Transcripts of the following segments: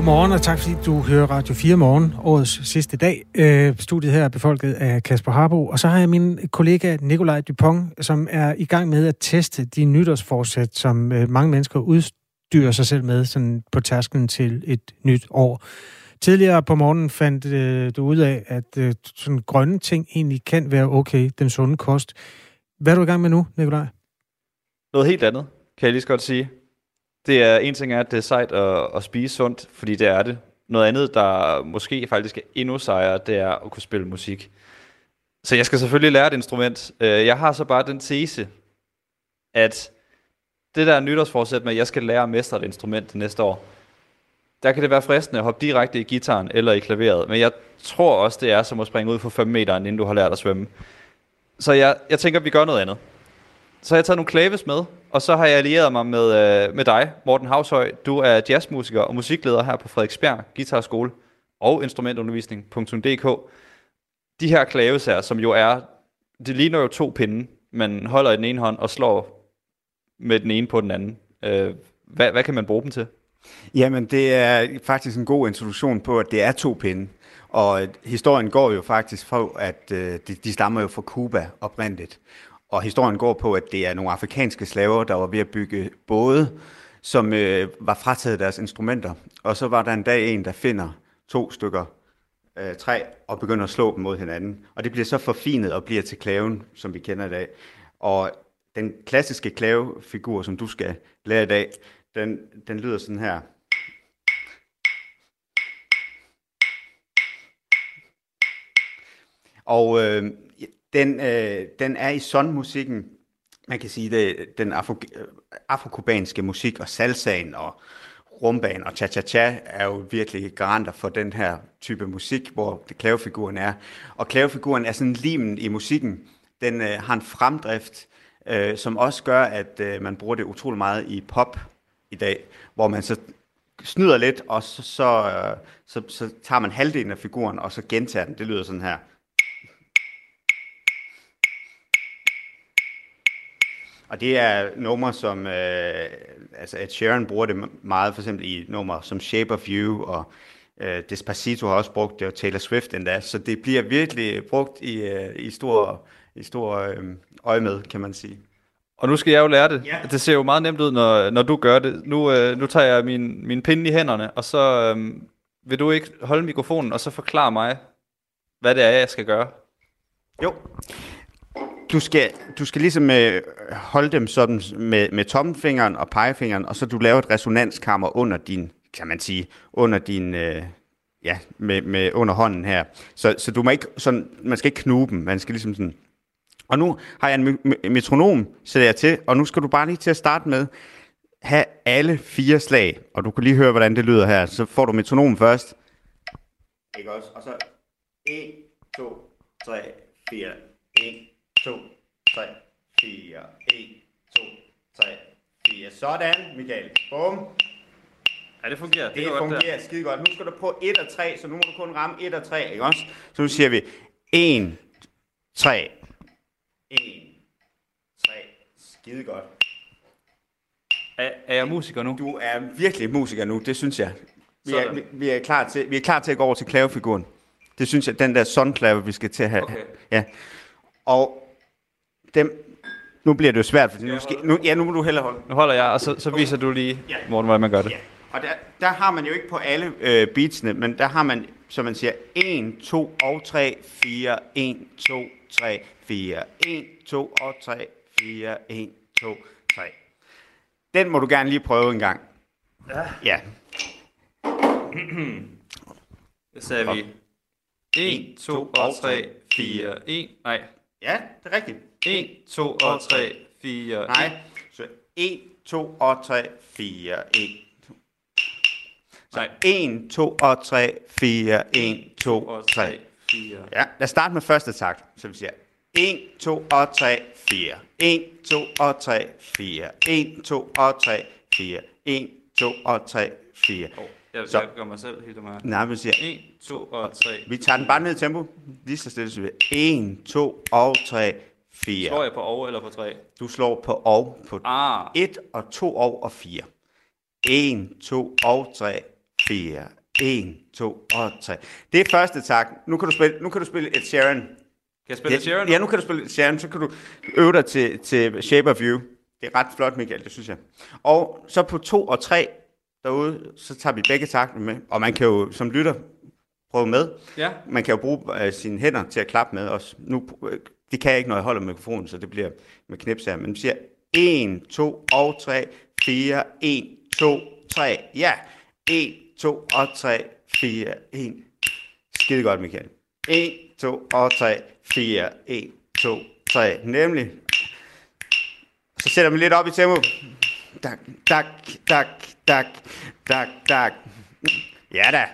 Godmorgen, og tak fordi du hører Radio 4 morgen, årets sidste dag. Øh, studiet her er befolket af Kasper Harbo, og så har jeg min kollega Nikolaj Dupont, som er i gang med at teste de nytårsforsæt, som øh, mange mennesker udstyrer sig selv med sådan på tasken til et nyt år. Tidligere på morgenen fandt øh, du ud af, at øh, sådan grønne ting egentlig kan være okay, den sunde kost. Hvad er du i gang med nu, Nikolaj? Noget helt andet, kan jeg lige så godt sige. Det er en ting er, at det er sejt at, at spise sundt, fordi det er det. Noget andet, der måske faktisk er endnu sejere, det er at kunne spille musik. Så jeg skal selvfølgelig lære et instrument. Øh, jeg har så bare den tese, at det der nytårsforsæt med, at jeg skal lære at mestre et instrument det næste år, der kan det være fristende at hoppe direkte i gitaren eller i klaveret. Men jeg tror også, det er som at springe ud for 5 meter, inden du har lært at svømme. Så jeg, jeg tænker, at vi gør noget andet. Så har jeg taget nogle klaves med, og så har jeg allieret mig med, øh, med dig, Morten Havshøj. Du er jazzmusiker og musikleder her på Frederiksberg Guitarskole og instrumentundervisning.dk. De her klaves her, som jo er, det ligner jo to pinde, man holder i den ene hånd og slår med den ene på den anden. Øh, hvad, hvad kan man bruge dem til? Jamen, det er faktisk en god introduktion på, at det er to pinde. Og historien går jo faktisk fra, at øh, de, de stammer jo fra Cuba oprindeligt. Og historien går på, at det er nogle afrikanske slaver, der var ved at bygge både, som øh, var frataget deres instrumenter. Og så var der en dag en, der finder to stykker øh, træ og begynder at slå dem mod hinanden. Og det bliver så forfinet og bliver til klaven, som vi kender i dag. Og den klassiske klavefigur, som du skal lære i dag, den, den lyder sådan her. Og øh, den, øh, den er i sonmusikken, man kan sige, det, den afro, øh, afrokubanske musik og salsaen og rumbaen og cha-cha-cha er jo virkelig garanter for den her type musik, hvor det klavefiguren er. Og klavefiguren er sådan limen i musikken. Den øh, har en fremdrift, øh, som også gør, at øh, man bruger det utrolig meget i pop i dag, hvor man så snyder lidt, og så, så, øh, så, så tager man halvdelen af figuren, og så gentager den. Det lyder sådan her. Og det er numre, som øh, altså Ed Sheeran bruger det meget, for eksempel i numre som Shape of You, og øh, Despacito har også brugt det, og Taylor Swift endda. Så det bliver virkelig brugt i, øh, i stor, i stor øh, øje med, kan man sige. Og nu skal jeg jo lære det. Ja. Det ser jo meget nemt ud, når, når du gør det. Nu, øh, nu tager jeg min, min pinde i hænderne, og så øh, vil du ikke holde mikrofonen, og så forklare mig, hvad det er, jeg skal gøre. Jo du skal, du skal ligesom øh, holde dem sådan med, med tommelfingeren og pegefingeren, og så du laver et resonanskammer under din, kan man sige, under din, øh, ja, med, med under hånden her. Så, så du må ikke sådan, man skal ikke knuge dem, man skal ligesom sådan. Og nu har jeg en metronom, sætter jeg til, og nu skal du bare lige til at starte med, have alle fire slag, og du kan lige høre, hvordan det lyder her. Så får du metronomen først. Ikke også? Og så 1, 2, 3, 4, 1, 2, 3, 4, 1, 2, 3, 4. Sådan, Michael. Bum. Ja, det fungerer. Det, det fungerer der. skide godt. Nu skal du på 1 og 3, så nu må du kun ramme 1 og 3, ikke også? Så nu siger vi 1, 3, 1, 3. Skide godt. Er, er jeg musiker nu? Du er virkelig musiker nu, det synes jeg. Vi er, vi, vi, er klar til, vi er klar til at gå over til klavefiguren. Det synes jeg, den der sunklave, vi skal til at have. Okay. Ja. Og dem, nu bliver det jo svært, for nu, skal, nu, ja, nu må du hellere holde. Nu holder jeg, og så, så viser du lige. Morten, hvordan man gør det. Ja. Og der, der har man jo ikke på alle øh, beatsene, men der har man, som man siger, 1, 2 og 3, 4, 1, 2, 3, 4, 1, 2 og 3, 4, 1, 2, 3. Den må du gerne lige prøve en gang. Ja. Ja. Det sagde vi. 1, 2 og 3, 4, 1. Nej. Ja, det er rigtigt. 1, 2 og 3, 4, Nej, så 1, 2 og 3, 4, 1, 2. Så 1, 2 og 3, 4, 1, 2 og 3, 4. Ja, lad os starte med første takt, så vi siger 1, 2 og 3, 4. 1, 2 og 3, 4. 1, 2 og 3, 4. 1, 2 og 3, 4. Jeg, så. jeg gør mig selv helt meget. Nej, vi siger 1, 2 og 3. Vi tager den bare ned i tempo. Lige så stille, så vi 1, 2 og 3, 4. Slår jeg på og eller på 3? Du slår på og på ah. 1 og 2 og og 4. 1, 2 og 3, 4, 1, 2 og 3. Det er første tak. Nu kan du spille, nu kan du spille et Sharon. Kan jeg spille Ja, Sharon? ja, nu kan du spille et Sharon, så kan du øve dig til, til Shape of You. Det er ret flot, Michael, det synes jeg. Og så på 2 og 3 derude, så tager vi begge takter med. Og man kan jo som lytter prøve med. Ja. Man kan jo bruge øh, sine hænder til at klappe med også. Nu, øh, det kan jeg ikke, når jeg holder mikrofonen, så det bliver med knips her. Men vi siger 1, 2 og 3, 4, 1, 2, 3. Ja, 1, 2 og 3, 4, 1. Skide godt, Michael. 1, 2 og 3, 4, 1, 2, 3. Nemlig. Så sætter vi lidt op i tempo. Tak, tak, tak, tak, tak, tak. Ja da,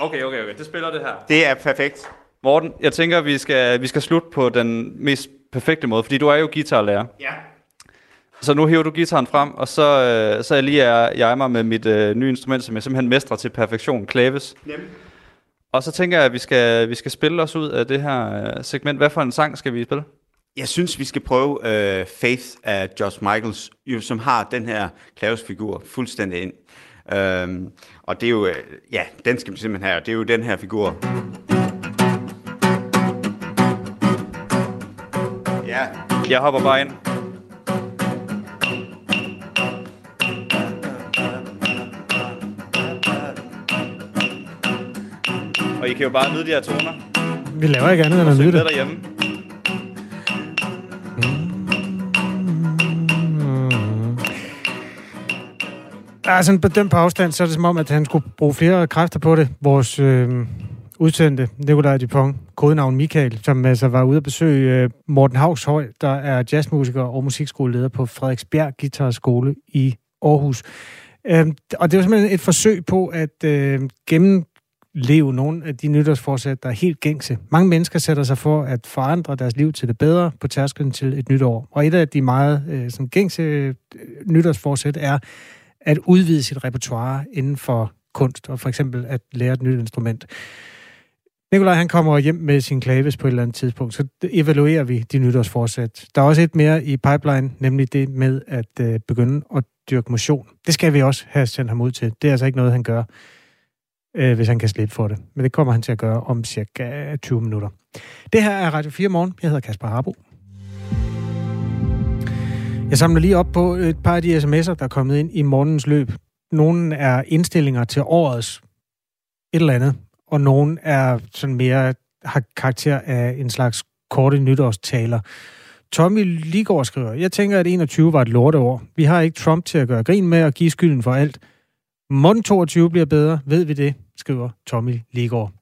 Okay, okay, okay. Det spiller det her. det er perfekt. Morten, jeg tænker, vi skal, vi skal slutte på den mest perfekte måde, fordi du er jo guitarlærer. Ja. Så nu hiver du gitaren frem, og så, øh, så lige er jeg mig med mit øh, nye instrument, som jeg simpelthen mestrer til perfektion, klaves. Nemlig. Og så tænker jeg, at vi skal, vi skal spille os ud af det her øh, segment. Hvad for en sang skal vi spille? Jeg synes, vi skal prøve uh, Faith af Josh Michaels, jo, som har den her klavesfigur fuldstændig ind. Um, og det er jo, uh, ja, den skal vi simpelthen have, og det er jo den her figur. Ja, Jeg hopper bare ind. Og I kan jo bare nyde de her toner. Vi laver ikke andet end at nyde det. derhjemme. Ja, sådan på den på afstand, så er det som om, at han skulle bruge flere kræfter på det. Vores øh, udsendte, Nikolaj Dupont, kodenavn Michael, som altså var ude at besøge øh, Morten Havshøj, der er jazzmusiker og musikskoleleder på Frederiksberg Guitarskole i Aarhus. Øhm, og det var simpelthen et forsøg på at øh, gennemleve nogle af de nytårsforsæt, der er helt gængse. Mange mennesker sætter sig for at forandre deres liv til det bedre på tærsklen til et nyt år. Og et af de meget øh, sådan gængse nytårsforsæt er at udvide sit repertoire inden for kunst, og for eksempel at lære et nyt instrument. Nikolaj, han kommer hjem med sin klaves på et eller andet tidspunkt, så evaluerer vi de nytårsforsæt. Der er også et mere i pipeline, nemlig det med at øh, begynde at dyrke motion. Det skal vi også have sendt ham ud til. Det er altså ikke noget, han gør, øh, hvis han kan slippe for det. Men det kommer han til at gøre om cirka 20 minutter. Det her er Radio 4 Morgen. Jeg hedder Kasper Harbo. Jeg samler lige op på et par af de sms'er, der er kommet ind i morgens løb. Nogle er indstillinger til årets et eller andet, og nogen er sådan mere, har karakter af en slags korte nytårstaler. Tommy Ligård skriver, jeg tænker, at 21 var et lorteår. Vi har ikke Trump til at gøre grin med og give skylden for alt. Måden 22 bliver bedre, ved vi det, skriver Tommy Ligård.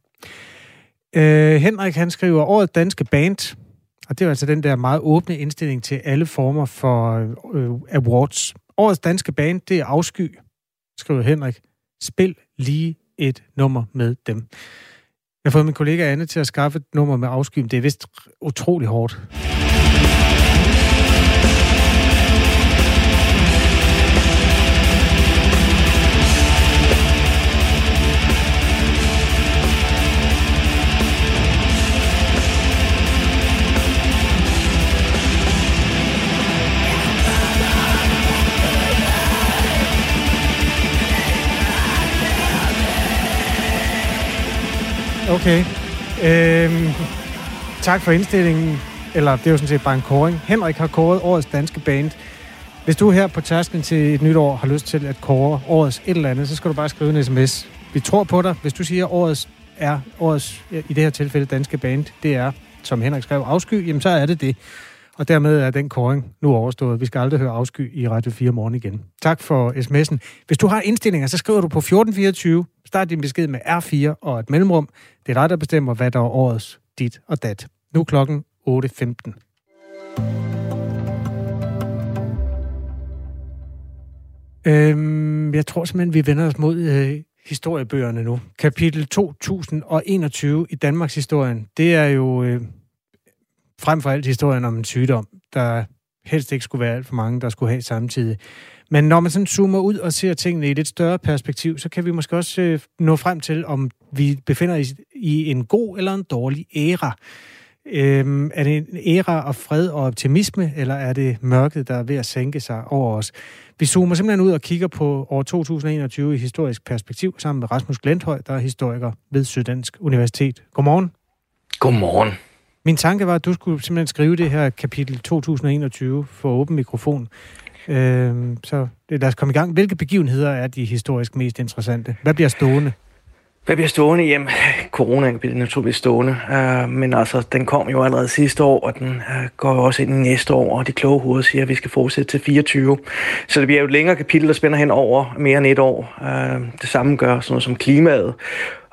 Øh, Henrik han skriver, året danske band, og det er altså den der meget åbne indstilling til alle former for øh, awards. Årets danske band, det er Afsky, skriver Henrik. Spil lige et nummer med dem. Jeg har fået min kollega Anne til at skaffe et nummer med Afsky, det er vist utrolig hårdt. Okay. Øhm, tak for indstillingen. Eller det er jo sådan set bare en koring. Henrik har kåret årets danske band. Hvis du her på tasken til et nyt år har lyst til at kåre årets et eller andet, så skal du bare skrive en sms. Vi tror på dig. Hvis du siger, at årets er årets, i det her tilfælde danske band, det er, som Henrik skrev, afsky, jamen så er det det. Og dermed er den koring nu overstået. Vi skal aldrig høre afsky i Radio 4 morgen igen. Tak for sms'en. Hvis du har indstillinger, så skriver du på 1424. Start din besked med R4 og et mellemrum. Det er dig, der bestemmer, hvad der er årets dit og dat. Nu er klokken 8.15. Øhm, jeg tror simpelthen, vi vender os mod øh, historiebøgerne nu. Kapitel 2021 i Danmarks historien, det er jo øh, frem for alt historien om en sygdom, der helst ikke skulle være alt for mange, der skulle have samtidig. Men når man sådan zoomer ud og ser tingene i et lidt større perspektiv, så kan vi måske også øh, nå frem til, om vi befinder os i en god eller en dårlig æra. Øhm, er det en æra af fred og optimisme, eller er det mørket, der er ved at sænke sig over os? Vi zoomer simpelthen ud og kigger på år 2021 i historisk perspektiv sammen med Rasmus Glenthøj, der er historiker ved Syddansk Universitet. Godmorgen. Godmorgen. Min tanke var, at du skulle simpelthen skrive det her kapitel 2021 for åben mikrofon. Øh, så lad os komme i gang. Hvilke begivenheder er de historisk mest interessante? Hvad bliver stående? Hvad bliver stående? Jamen, corona bliver naturligvis stående, uh, men altså, den kom jo allerede sidste år, og den uh, går jo også ind i næste år, og de kloge hoveder siger, at vi skal fortsætte til 24. Så det bliver jo et længere kapitel, der spænder hen over mere end et år. Uh, det samme gør sådan noget som klimaet,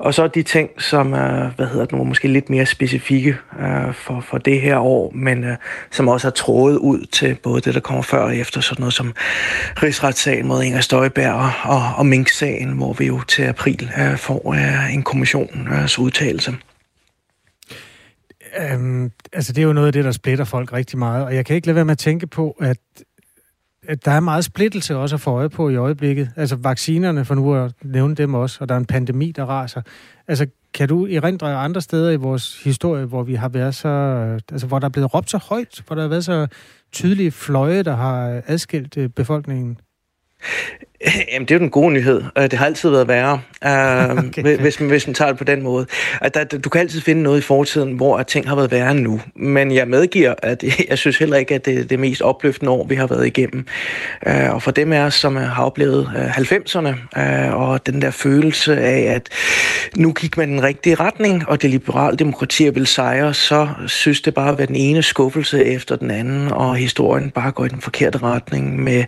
og så de ting, som er, hvad hedder det nu, måske lidt mere specifikke øh, for, for det her år, men øh, som også har trådet ud til både det, der kommer før og efter, sådan noget som rigsretssagen mod Inger Støjberg og, og, og Mink-sagen, hvor vi jo til april øh, får øh, en kommissionens øh, udtalelse. Øhm, altså, det er jo noget af det, der splitter folk rigtig meget, og jeg kan ikke lade være med at tænke på, at at der er meget splittelse også at få øje på i øjeblikket. Altså vaccinerne, for nu at nævne dem også, og der er en pandemi, der raser. Altså, kan du erindre andre steder i vores historie, hvor vi har været så... Øh, altså, hvor der er blevet råbt så højt, hvor der har været så tydelige fløje, der har adskilt øh, befolkningen? Jamen, det er jo den gode nyhed. Øh, det har altid været værre, øh, okay. hvis, man, hvis man tager det på den måde. At der, du kan altid finde noget i fortiden, hvor ting har været værre end nu. Men jeg medgiver, at jeg synes heller ikke, at det er det mest opløftende år, vi har været igennem. Øh, og for dem af os, som har oplevet 90'erne, og den der følelse af, at nu gik man den rigtige retning, og det liberale demokrati vil sejre, så synes det bare at være den ene skuffelse efter den anden, og historien bare går i den forkerte retning med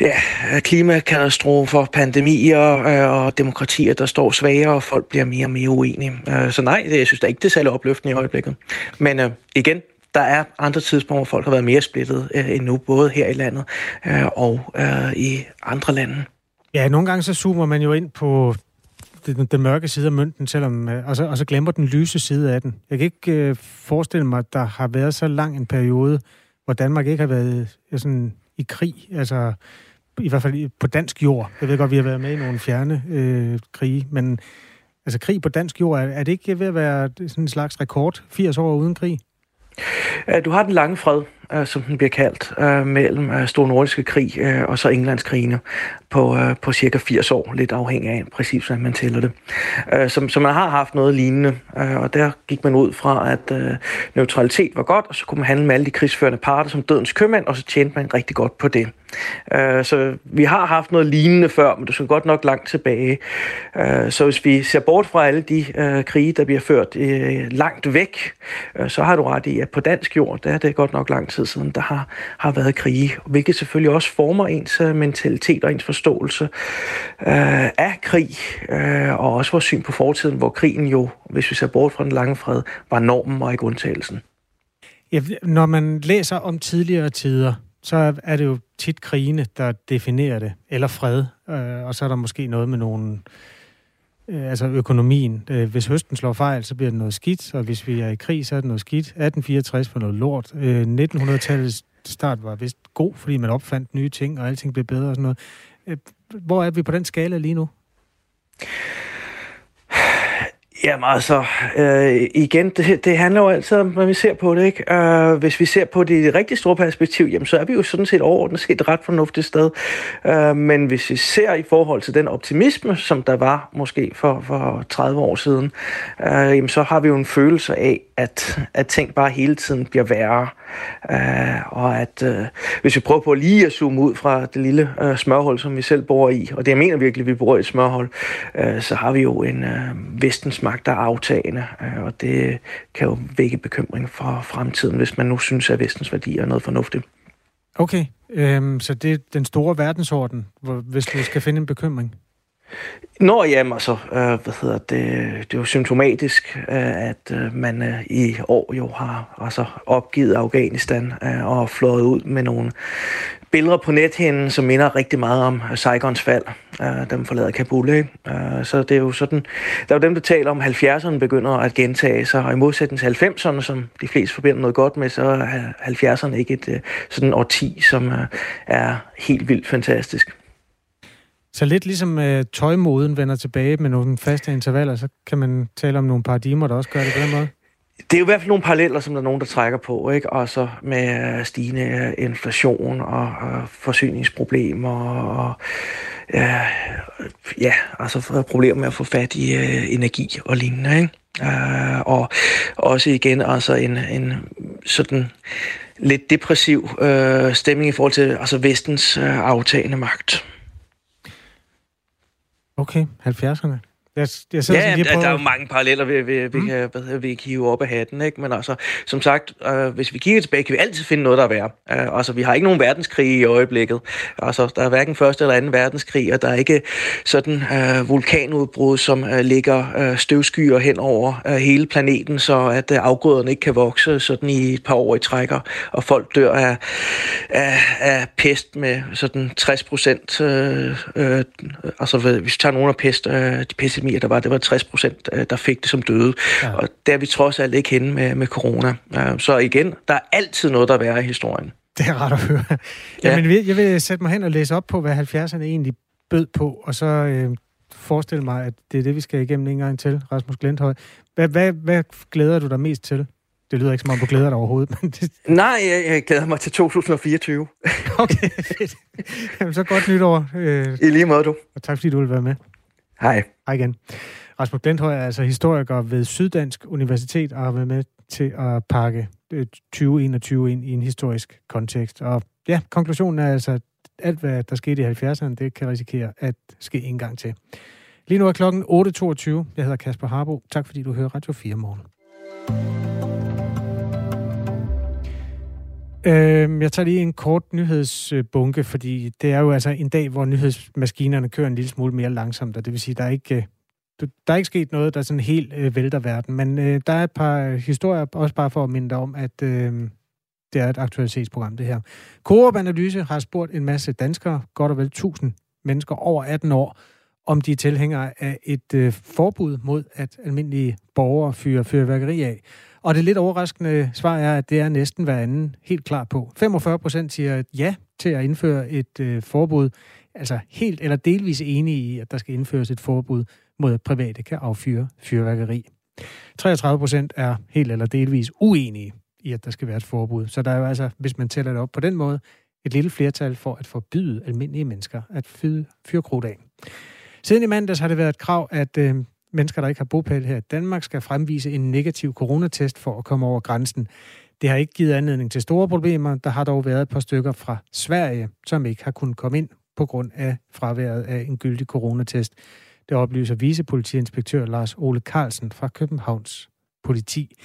ja, klima katastrofer, pandemier øh, og demokratier, der står svagere, og folk bliver mere og mere uenige. Øh, så nej, det, jeg synes da ikke, det er særlig opløftende i øjeblikket. Men øh, igen, der er andre tidspunkter, hvor folk har været mere splittet øh, end nu, både her i landet øh, og øh, i andre lande. Ja, nogle gange så zoomer man jo ind på den, den mørke side af mønten, selvom, øh, og, så, og så glemmer den lyse side af den. Jeg kan ikke øh, forestille mig, at der har været så lang en periode, hvor Danmark ikke har været øh, sådan, i krig. Altså, i hvert fald på dansk jord. Jeg ved godt, vi har været med i nogle fjerne øh, krige, men altså krig på dansk jord, er, er det ikke ved at være sådan en slags rekord? 80 år uden krig? Du har den lange fred, øh, som den bliver kaldt, øh, mellem øh, Stor Nordiske Krig øh, og så Englandskrigene på, øh, på cirka 80 år, lidt afhængig af præcis, hvordan man tæller det. Øh, så, så man har haft noget lignende, og der gik man ud fra, at neutralitet var godt, og så kunne man handle med alle de krigsførende parter som dødens købmand, og så tjente man rigtig godt på det. Øh, så vi har haft noget lignende før, men det skal godt nok langt tilbage. Øh, så hvis vi ser bort fra alle de øh, krige, der bliver ført langt væk, så har du ret i, at på dansk jord, der er det godt nok langt tid siden, der har, har været krige, hvilket selvfølgelig også former ens øh, mentalitet og ens forståelse øh, af krig, øh, og også vores syn på fortiden, hvor krigen jo, hvis vi ser bort fra den lange fred, var normen og ikke undtagelsen. Ja, når man læser om tidligere tider, så er det jo tit krigene, der definerer det, eller fred, øh, og så er der måske noget med nogle, øh, Øh, altså økonomien. Øh, hvis høsten slår fejl, så bliver det noget skidt, og hvis vi er i krig, så er det noget skidt. 1864 var noget lort. Øh, 1900-tallets start var vist god, fordi man opfandt nye ting, og alting blev bedre og sådan noget. Øh, hvor er vi på den skala lige nu? Jamen altså, øh, igen, det, det handler jo altid om, hvad vi ser på det, ikke? Øh, hvis vi ser på det i det rigtig store perspektiv, jamen så er vi jo sådan set overordnet set et ret fornuftigt sted. Øh, men hvis vi ser i forhold til den optimisme, som der var måske for, for 30 år siden, øh, jamen så har vi jo en følelse af, at, at ting bare hele tiden bliver værre. Øh, og at øh, hvis vi prøver på lige at zoome ud fra det lille øh, smørhul, som vi selv bor i, og det jeg mener virkelig, at vi bor i et smørhul, øh, så har vi jo en øh, vestens magt, der er aftagende, øh, og det kan jo vække bekymring for fremtiden, hvis man nu synes, at vestens værdier er noget fornuftigt. Okay, øhm, så det er den store verdensorden, hvis du skal finde en bekymring? Nå, jamen altså, øh, hvad hedder det, det er jo symptomatisk, øh, at øh, man øh, i år jo har altså, opgivet Afghanistan øh, og flået ud med nogle billeder på nethinden, som minder rigtig meget om øh, Saigons fald, øh, dem forlader Kabul. Ikke? Øh, så det er jo sådan, der er jo dem, der taler om, at 70'erne begynder at gentage sig, og i modsætning til 90'erne, som de fleste forbinder noget godt med, så er 70'erne ikke et øh, sådan årti, som øh, er helt vildt fantastisk. Så lidt ligesom øh, tøjmoden vender tilbage med nogle faste intervaller, så kan man tale om nogle paradigmer, der også gør det på den måde? det er jo i hvert fald nogle paralleller, som der er nogen, der trækker på, ikke? Og så med øh, stigende øh, inflation og, og forsyningsproblemer og ja, ja, altså problemer med at få fat i øh, energi og lignende, ikke? Øh, og også igen altså en, en sådan lidt depressiv øh, stemning i forhold til altså vestens øh, aftagende magt. Okay, 70'erne. Jeg, jeg ja, lige der, der er jo mange paralleller, vi, vi, vi, mm. kan, hvad, vi kan hive op af hatten, ikke? Men altså, som sagt, øh, hvis vi kigger tilbage, kan vi altid finde noget, der er værre. Øh, altså, vi har ikke nogen verdenskrig i øjeblikket. Altså, der er hverken første eller anden verdenskrig, og der er ikke sådan øh, vulkanudbrud, som øh, ligger øh, støvskyer hen over øh, hele planeten, så at øh, afgrøderne ikke kan vokse sådan i et par år i trækker, og folk dør af, af, af pest med sådan 60 procent. Øh, øh, altså, hvis vi tager nogle af pest, øh, de pest epidemier, der var, det var 60 procent, øh, der fik det som døde. Ja. Og der er vi trods alt ikke henne med, med corona. Så igen, der er altid noget, der er værre i historien. Det er rart at høre. Ja. Jamen, jeg vil sætte mig hen og læse op på, hvad 70'erne egentlig bød på, og så øh, forestille mig, at det er det, vi skal igennem en gang til, Rasmus Glenthøj. Hvad, hvad, hvad glæder du dig mest til? Det lyder ikke som om, du glæder dig overhovedet. Men det... Nej, jeg, jeg glæder mig til 2024. okay, fedt. Jamen, så godt nytår. Øh, I lige måde, du. Og tak, fordi du vil være med. Hej. Hej igen. Rasmus Glenthøj er altså historiker ved Syddansk Universitet og har været med til at pakke øh, 2021 ind i en historisk kontekst. Og ja, konklusionen er altså, at alt, hvad der skete i 70'erne, det kan risikere at ske en gang til. Lige nu er klokken 8.22. Jeg hedder Kasper Harbo. Tak fordi du hører Radio 4 morgen. Øh, jeg tager lige en kort nyhedsbunke, fordi det er jo altså en dag, hvor nyhedsmaskinerne kører en lille smule mere langsomt, og det vil sige, der er ikke, øh, der er ikke sket noget, der sådan helt øh, vælter verden. Men øh, der er et par øh, historier, også bare for at minde dig om, at øh, det er et aktualitetsprogram, det her. Coop Analyse har spurgt en masse danskere, godt og vel 1000 mennesker over 18 år, om de er tilhængere af et øh, forbud mod, at almindelige borgere fyrer fyrværkeri af. Og det lidt overraskende svar er, at det er næsten hver anden helt klar på. 45 procent siger ja til at indføre et øh, forbud, altså helt eller delvis enige i, at der skal indføres et forbud mod, at private kan affyre fyrværkeri. 33 procent er helt eller delvis uenige i, at der skal være et forbud. Så der er jo altså, hvis man tæller det op på den måde, et lille flertal for at forbyde almindelige mennesker at fyre fyrkrudt af. Siden i mandags har det været et krav, at øh, mennesker, der ikke har bopæl her i Danmark, skal fremvise en negativ coronatest for at komme over grænsen. Det har ikke givet anledning til store problemer. Der har dog været et par stykker fra Sverige, som ikke har kunnet komme ind på grund af fraværet af en gyldig coronatest. Det oplyser vicepolitiinspektør Lars Ole Carlsen fra Københavns politi.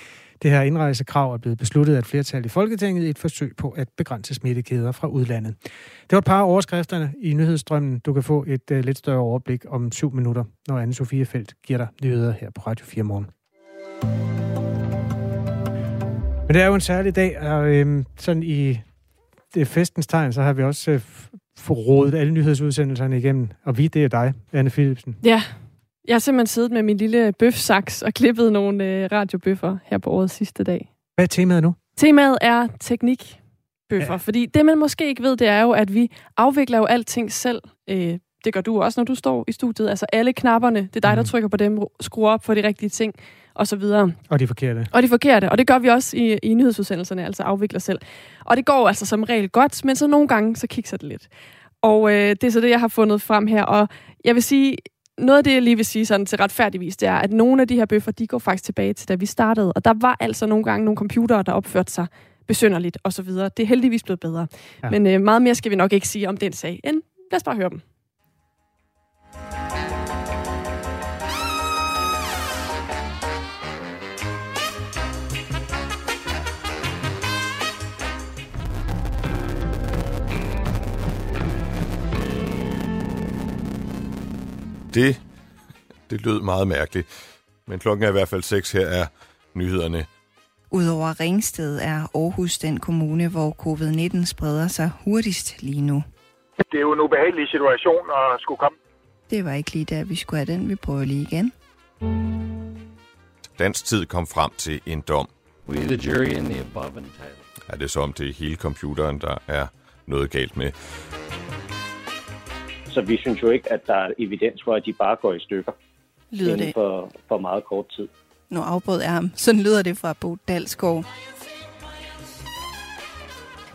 Det her indrejsekrav er blevet besluttet af et flertal i Folketinget i et forsøg på at begrænse smittekæder fra udlandet. Det var et par overskrifterne i nyhedsstrømmen. Du kan få et uh, lidt større overblik om syv minutter, når anne Sofie Felt giver dig nyheder her på Radio 4 morgen. Men det er jo en særlig dag, og øhm, sådan i det festens tegn, så har vi også øh, forrådet alle nyhedsudsendelserne igennem. Og vi, det er dig, Anne Philipsen. Ja, jeg har simpelthen siddet med min lille bøfsaks og klippet nogle øh, radiobøffer her på årets sidste dag. Hvad er temaet nu? Temaet er teknikbøffer, ja. fordi det man måske ikke ved, det er jo, at vi afvikler jo alting selv. Øh, det gør du også, når du står i studiet. Altså alle knapperne, det er dig, der mhm. trykker på dem, skruer op for de rigtige ting, og så videre. Og de forkerte. Og de forkerte, og det gør vi også i, i nyhedsudsendelserne, altså afvikler selv. Og det går altså som regel godt, men så nogle gange, så kigger det lidt. Og øh, det er så det, jeg har fundet frem her, og jeg vil sige, noget af det, jeg lige vil sige sådan til retfærdigvis, det er, at nogle af de her bøffer, de går faktisk tilbage til, da vi startede. Og der var altså nogle gange nogle computere, der opførte sig besynderligt og så videre. Det er heldigvis blevet bedre. Ja. Men øh, meget mere skal vi nok ikke sige om den sag, end lad os bare høre dem. Det, det lød meget mærkeligt. Men klokken er i hvert fald 6. Her er nyhederne. Udover Ringsted er Aarhus den kommune, hvor covid-19 spreder sig hurtigst lige nu. Det er jo en ubehagelig situation at skulle komme. Det var ikke lige der, vi skulle have den. Vi prøver lige igen. Dansk tid kom frem til en dom. We the jury in the above entitled. Er det som det hele computeren, der er noget galt med? Så vi synes jo ikke, at der er evidens for, at de bare går i stykker Lyder det? For, for meget kort tid. Nu afbrød jeg ham. Sådan lyder det fra Bo Dalsgaard.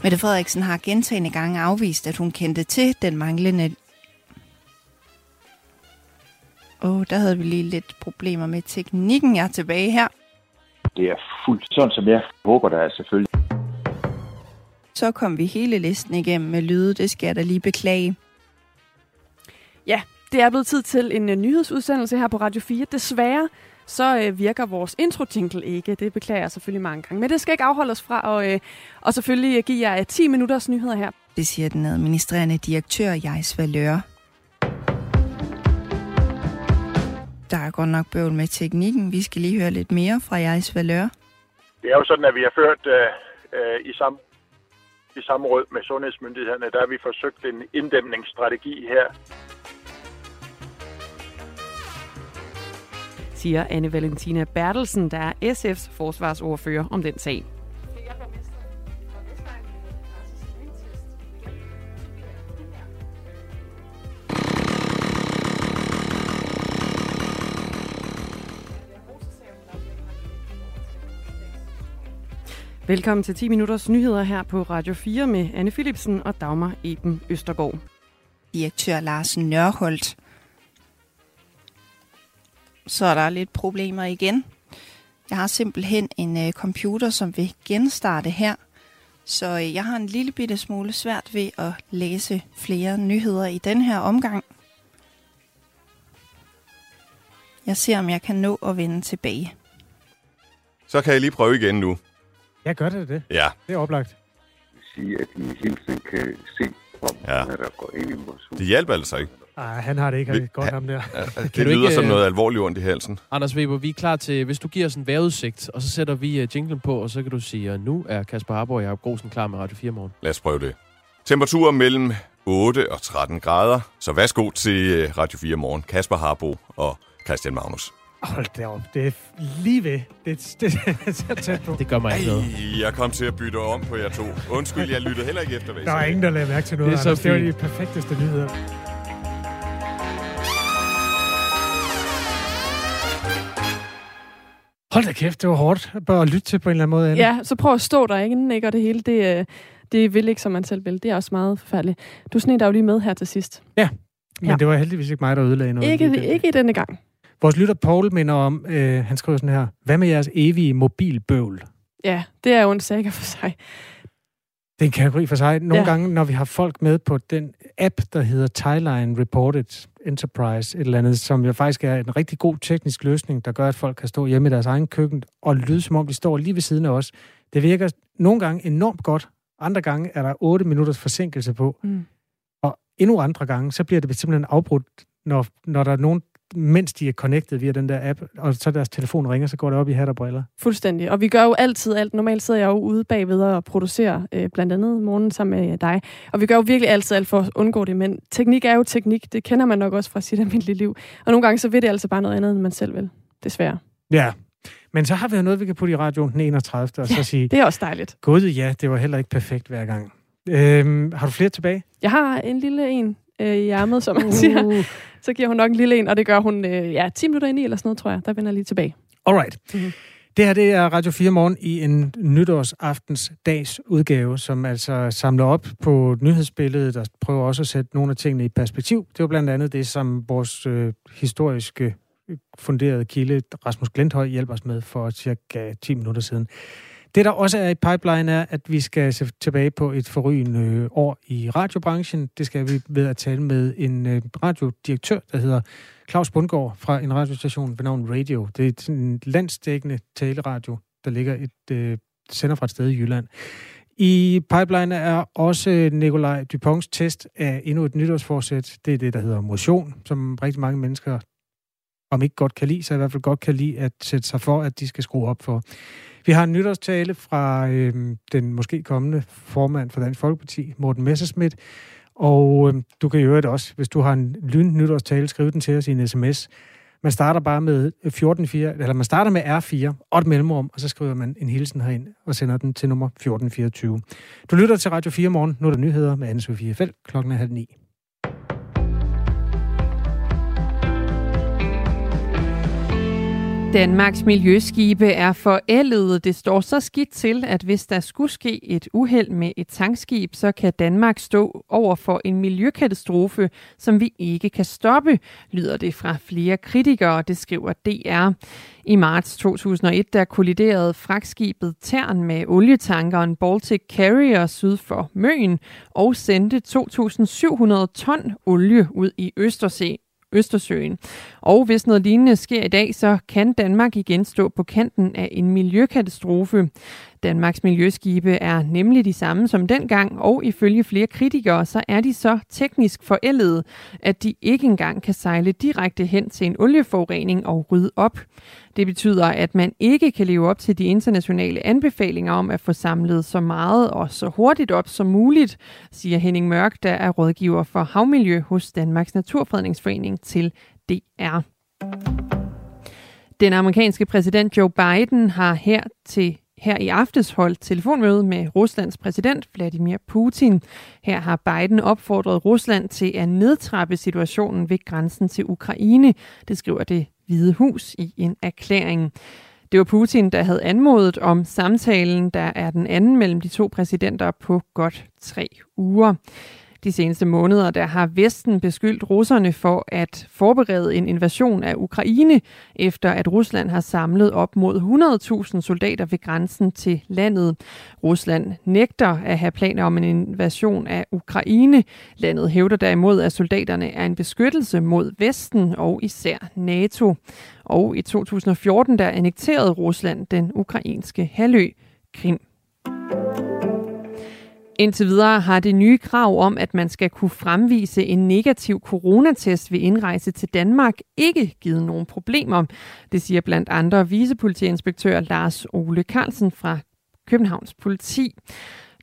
Mette Frederiksen har gentagende gange afvist, at hun kendte til den manglende... Åh, oh, der havde vi lige lidt problemer med teknikken. Jeg er tilbage her. Det er fuldt sådan, som jeg håber, der er selvfølgelig. Så kom vi hele listen igennem med lyde. Det skal jeg da lige beklage. Ja, det er blevet tid til en uh, nyhedsudsendelse her på Radio 4. Desværre så uh, virker vores intro jingle ikke. Det beklager jeg selvfølgelig mange gange. Men det skal ikke afholde os fra at uh, og selvfølgelig give jer uh, 10 minutters nyheder her. Det siger den administrerende direktør, Jais Valør. Der er godt nok bøvl med teknikken. Vi skal lige høre lidt mere fra Jais Valør. Det er jo sådan, at vi har ført øh, øh, i, sam, i samråd med sundhedsmyndighederne, der har vi forsøgt en inddæmningsstrategi her. Siger Anne Valentina Bertelsen, der er SF's forsvarsordfører om den sag. Velkommen til 10 minutters nyheder her på Radio 4 med Anne Philipsen og Dagmar Eben Østergaard. Direktør Larsen Nørholdt. Så er der lidt problemer igen. Jeg har simpelthen en øh, computer, som vil genstarte her. Så øh, jeg har en lille bitte smule svært ved at læse flere nyheder i den her omgang. Jeg ser, om jeg kan nå at vende tilbage. Så kan jeg lige prøve igen nu. Ja, gør det det. Ja. Det er oplagt. sige, at vi hele tiden kan se, om Ja. der går ind i vores hus. Det hjælper altså ikke. Ej, han har det ikke Vi- godt ham der. Det du lyder ikke, som øh, noget alvorligt ondt i halsen. Anders Weber, vi er klar til, hvis du giver os en vejrudsigt, og så sætter vi uh, jinglen på, og så kan du sige, at nu er Kasper Harborg og Jacob Grosen klar med Radio 4 morgen. Lad os prøve det. Temperaturer mellem 8 og 13 grader. Så værsgo til øh, Radio 4 morgen. Kasper Harbo og Christian Magnus. Hold da op. Det er lige ved. Det, det, det er så tæt på. Det gør mig ikke noget. Ej, jeg kom til at bytte om på jer to. Undskyld, jeg lyttede heller ikke efter, hvad Der er ingen, der lader mærke til noget. Det er så Anders. det var de perfekteste nyheder. Hold da kæft, det var hårdt bare at lytte til på en eller anden måde. Anne. Ja, så prøv at stå der inden, ikke? Og det hele, det, øh, det vil ikke, som man selv vil. Det er også meget forfærdeligt. Du sned dig jo lige med her til sidst. Men Ja. det var heldigvis ikke mig, der ødelagde noget. Ikke, ikke i denne gang. Vores lytter Paul minder om, øh, han skriver sådan her, hvad med jeres evige mobilbøvl? Ja, det er jo en saga for sig. Det er en kategori for sig. Nogle Ja. gange, når vi har folk med på den app, der hedder Thailand Reported Enterprise, et eller andet, som jo faktisk er en rigtig god teknisk løsning, der gør, at folk kan stå hjemme i deres egen køkken og lyde, som om de står lige ved siden af os. Det virker nogle gange enormt godt. Andre gange er der 8 minutters forsinkelse på. Mm. Og endnu andre gange, så bliver det simpelthen afbrudt, når, når der er nogen, mens de er connected via den der app, og så deres telefon ringer, så går det op i hat og briller. Fuldstændig. Og vi gør jo altid alt. Normalt sidder jeg jo ude bagved og producerer øh, blandt andet morgen sammen med dig. Og vi gør jo virkelig altid alt for at undgå det. Men teknik er jo teknik. Det kender man nok også fra sit almindelige liv. Og nogle gange så vil det altså bare noget andet, end man selv vil. Desværre. Ja, men så har vi jo noget, vi kan putte i radioen den 31. og så sige, Det er også dejligt. gud ja, det var heller ikke perfekt hver gang. Øhm, har du flere tilbage? Jeg har en lille en øh, i ærmet, som man siger. Så giver hun nok en lille en, og det gør hun øh, ja, 10 minutter ind i, eller sådan noget, tror jeg. Der vender jeg lige tilbage. Alright. Mhm. Det her det er Radio 4 Morgen i en nytårsaftens dags udgave, som altså samler op på nyhedsbilledet og prøver også at sætte nogle af tingene i perspektiv. Det var blandt andet det, som vores øh, historiske øh, funderede kilde, Rasmus Glenthøj, hjælper os med for cirka 10 minutter siden. Det, der også er i pipeline, er, at vi skal se tilbage på et forrygende øh, år i radiobranchen. Det skal vi ved at tale med en øh, radiodirektør, der hedder Claus Bundgaard fra en radiostation ved navn Radio. Det er sådan en landsdækkende taleradio, der ligger et øh, sender fra et sted i Jylland. I pipeline er også Nikolaj Duponts test af endnu et nytårsforsæt. Det er det, der hedder motion, som rigtig mange mennesker, om ikke godt kan lide, så i hvert fald godt kan lide at sætte sig for, at de skal skrue op for. Vi har en nytårstale fra øh, den måske kommende formand for Dansk Folkeparti, Morten Messerschmidt, og øh, du kan i det også, hvis du har en lyn nytårstale, skrive den til os i en sms. Man starter bare med 144, eller man starter med R4 og et mellemrum, og så skriver man en hilsen herind og sender den til nummer 1424. Du lytter til Radio 4 morgen. Nu er der nyheder med Anne-Sophie Felt klokken er halv ni. Danmarks miljøskibe er forældede. Det står så skidt til, at hvis der skulle ske et uheld med et tankskib, så kan Danmark stå over for en miljøkatastrofe, som vi ikke kan stoppe, lyder det fra flere kritikere, det skriver DR. I marts 2001 der kolliderede fragtskibet Tern med olietankeren Baltic Carrier syd for Møn og sendte 2.700 ton olie ud i Østersee. Østersøen. Og hvis noget lignende sker i dag, så kan Danmark igen stå på kanten af en miljøkatastrofe. Danmarks miljøskibe er nemlig de samme som dengang, og ifølge flere kritikere, så er de så teknisk forældede, at de ikke engang kan sejle direkte hen til en olieforurening og rydde op. Det betyder, at man ikke kan leve op til de internationale anbefalinger om at få samlet så meget og så hurtigt op som muligt, siger Henning Mørk, der er rådgiver for havmiljø hos Danmarks Naturfredningsforening til DR. Den amerikanske præsident Joe Biden har her til her i aftes holdt telefonmøde med Ruslands præsident Vladimir Putin. Her har Biden opfordret Rusland til at nedtrappe situationen ved grænsen til Ukraine. Det skriver det Hvide Hus i en erklæring. Det var Putin, der havde anmodet om samtalen, der er den anden mellem de to præsidenter på godt tre uger. De seneste måneder der har Vesten beskyldt russerne for at forberede en invasion af Ukraine, efter at Rusland har samlet op mod 100.000 soldater ved grænsen til landet. Rusland nægter at have planer om en invasion af Ukraine. Landet hævder derimod, at soldaterne er en beskyttelse mod Vesten og især NATO. Og i 2014 der annekterede Rusland den ukrainske halvø Krim. Indtil videre har det nye krav om, at man skal kunne fremvise en negativ coronatest ved indrejse til Danmark, ikke givet nogen problemer. Det siger blandt andre vicepolitiinspektør Lars Ole Carlsen fra Københavns politi.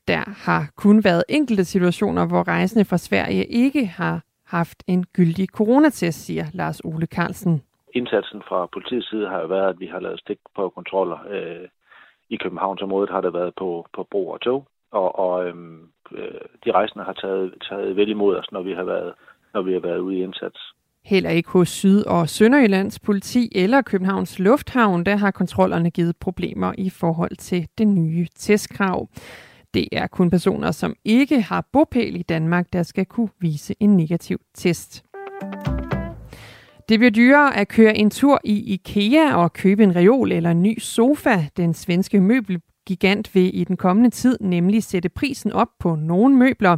Der har kun været enkelte situationer, hvor rejsende fra Sverige ikke har haft en gyldig coronatest, siger Lars Ole Carlsen. Indsatsen fra politiets side har jo været, at vi har lavet stik på kontroller. Øh, I Københavnsområdet har det været på, på bro og tog, og, og øhm, øh, de rejsende har taget, taget vel imod os, når vi har været, når vi har været ude i indsats. Heller ikke hos Syd- og Sønderjyllands politi eller Københavns Lufthavn, der har kontrollerne givet problemer i forhold til det nye testkrav. Det er kun personer, som ikke har bopæl i Danmark, der skal kunne vise en negativ test. Det bliver dyrere at køre en tur i IKEA og købe en reol eller en ny sofa. Den svenske møbel gigant vil i den kommende tid nemlig sætte prisen op på nogle møbler.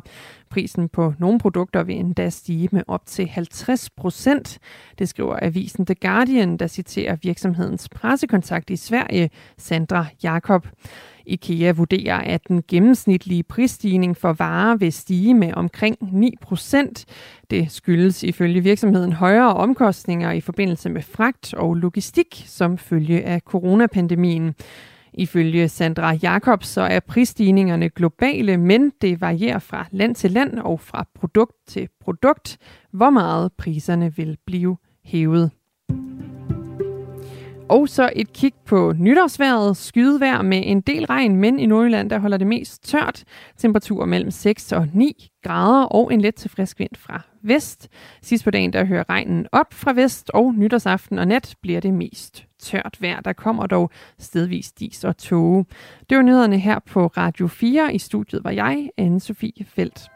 Prisen på nogle produkter vil endda stige med op til 50 procent. Det skriver avisen The Guardian, der citerer virksomhedens pressekontakt i Sverige, Sandra Jakob. IKEA vurderer, at den gennemsnitlige prisstigning for varer vil stige med omkring 9 procent. Det skyldes ifølge virksomheden højere omkostninger i forbindelse med fragt og logistik som følge af coronapandemien. Ifølge Sandra Jacobs så er prisstigningerne globale, men det varierer fra land til land og fra produkt til produkt, hvor meget priserne vil blive hævet. Og så et kig på nytårsværet. Skydevejr med en del regn, men i Nordjylland der holder det mest tørt. Temperaturer mellem 6 og 9 grader og en let til frisk vind fra vest. Sidst på dagen der hører regnen op fra vest, og nytårsaften og nat bliver det mest tørt vejr. Der kommer dog stedvis dis og tåge. Det var nyhederne her på Radio 4. I studiet var jeg, anne Sofie Felt.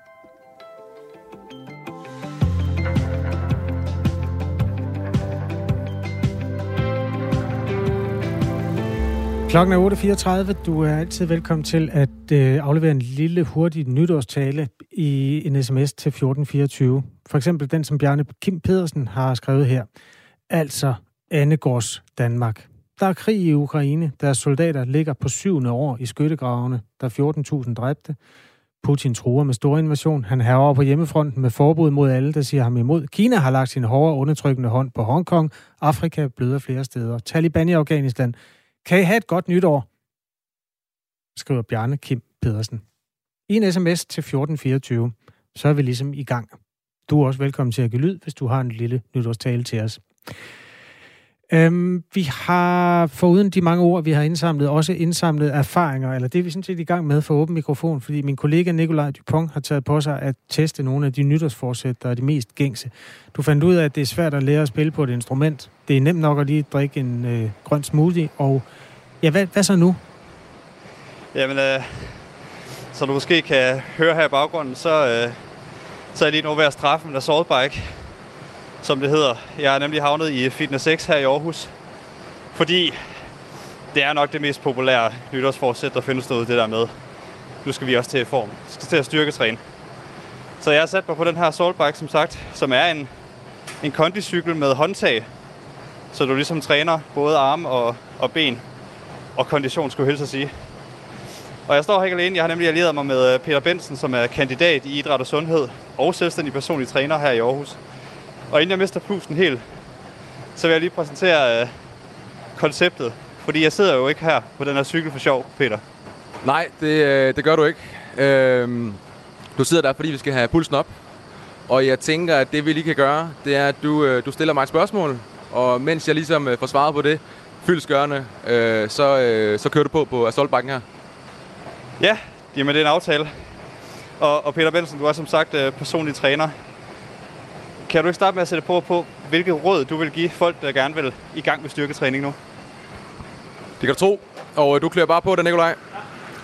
Klokken er 8.34. Du er altid velkommen til at øh, aflevere en lille hurtig nytårstale i en sms til 1424. For eksempel den, som Bjarne Kim Pedersen har skrevet her. Altså Annegårds Danmark. Der er krig i Ukraine. Deres soldater ligger på syvende år i skyttegravene. Der er 14.000 dræbte. Putin truer med stor invasion. Han hæver på hjemmefronten med forbud mod alle, der siger ham imod. Kina har lagt sin hårde undertrykkende hånd på Hongkong. Afrika bløder flere steder. Taliban i Afghanistan. Kan I have et godt nytår? Skriver Bjarne Kim Pedersen. I en sms til 1424, så er vi ligesom i gang. Du er også velkommen til at give lyd, hvis du har en lille nytårstale til os. Øhm, vi har, foruden de mange ord, vi har indsamlet, også indsamlet erfaringer, eller det er vi sådan set i gang med for åben mikrofon, fordi min kollega Nikolaj Dupont har taget på sig at teste nogle af de nytårsforsæt, der er de mest gængse. Du fandt ud af, at det er svært at lære at spille på et instrument. Det er nemt nok at lige drikke en øh, grøn smoothie, og ja, hvad, hvad så nu? Jamen, øh, så du måske kan høre her i baggrunden, så, øh, så er jeg lige nu ved at straffe en assault bike, som det hedder. Jeg er nemlig havnet i Fitness 6 her i Aarhus, fordi det er nok det mest populære nytårsforsæt, der findes noget det der med. Nu skal vi også til form. Vi skal til at styrketræne. Så jeg har sat mig på den her saltbike, som sagt, som er en, en kondicykel med håndtag. Så du ligesom træner både arme og, og ben. Og kondition, skulle jeg hilse at sige. Og jeg står her ikke alene. Jeg har nemlig allieret mig med øh, Peter Bensen, som er kandidat i idræt og sundhed og selvstændig personlig træner her i Aarhus. Og inden jeg mister pusten helt, så vil jeg lige præsentere øh, konceptet. Fordi jeg sidder jo ikke her på den her cykel for sjov, Peter. Nej, det, øh, det gør du ikke. Øhm, du sidder der, fordi vi skal have pulsen op. Og jeg tænker, at det vi lige kan gøre, det er, at du, øh, du stiller mig et spørgsmål. Og mens jeg ligesom øh, får svaret på det, fyldskørende, øh, så, øh, så kører du på på assaultbakken her. Ja, jamen det er en aftale. Og, og Peter Benson, du er som sagt øh, personlig træner. Kan du ikke starte med at sætte på på, hvilket råd du vil give folk, der gerne vil i gang med styrketræning nu? Det kan du tro. Og øh, du klør bare på det, Nikolaj.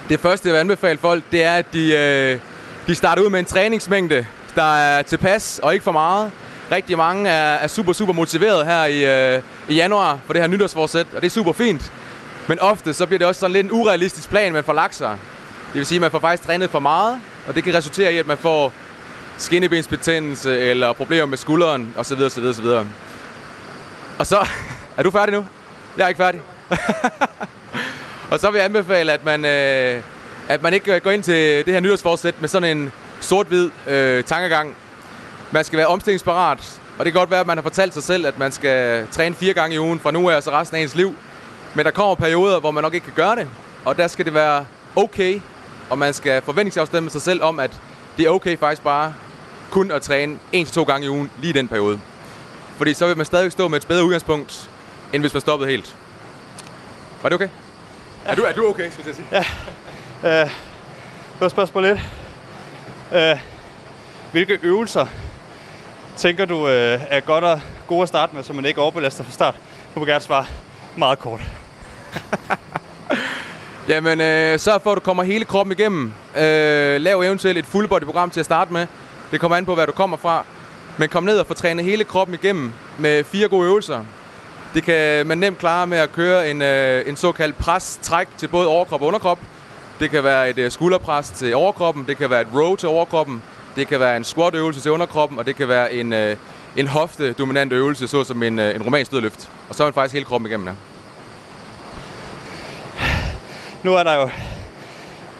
Det første, jeg vil anbefale folk, det er, at de, øh, de starter ud med en træningsmængde, der er tilpas og ikke for meget. Rigtig mange er, er super, super motiveret her i, øh, i januar for det her nytårsforsæt, og det er super fint. Men ofte så bliver det også sådan lidt en urealistisk plan, man får lagt sig. Det vil sige, at man får faktisk trænet for meget, og det kan resultere i, at man får skinnebensbetændelse eller problemer med skulderen osv. osv., osv. Og så... Er du færdig nu? Jeg er ikke færdig. og så vil jeg anbefale, at man, øh, at man ikke øh, går ind til det her nyårsforsæt med sådan en sort-hvid øh, tankegang. Man skal være omstillingsparat, og det kan godt være, at man har fortalt sig selv, at man skal træne fire gange i ugen fra nu af og så resten af ens liv. Men der kommer perioder, hvor man nok ikke kan gøre det, og der skal det være okay, og man skal forventningsafstemme sig selv om, at det er okay faktisk bare kun at træne en til to gange i ugen lige i den periode. Fordi så vil man stadig stå med et bedre udgangspunkt, end hvis man stoppede helt. Var det okay? Ja. Er, du, er du okay, skal jeg sige? Ja. Øh, godt spørgsmål lidt. Øh, hvilke øvelser tænker du øh, er godt og gode at starte med, så man ikke overbelaster fra start? Du må gerne svare meget kort. Jamen, øh, sørg for, at du kommer hele kroppen igennem. Øh, lav eventuelt et fullbody-program til at starte med. Det kommer an på, hvad du kommer fra. Men kom ned og få trænet hele kroppen igennem med fire gode øvelser. Det kan man nemt klare med at køre en, øh, en såkaldt pres-træk til både overkrop og underkrop. Det kan være et øh, skulderpres til overkroppen, det kan være et row til overkroppen, det kan være en squat-øvelse til underkroppen, og det kan være en, øh, en hofte-dominant øvelse, såsom en, øh, en romansk dødløft. Og så er man faktisk hele kroppen igennem, ja. Nu er der jo,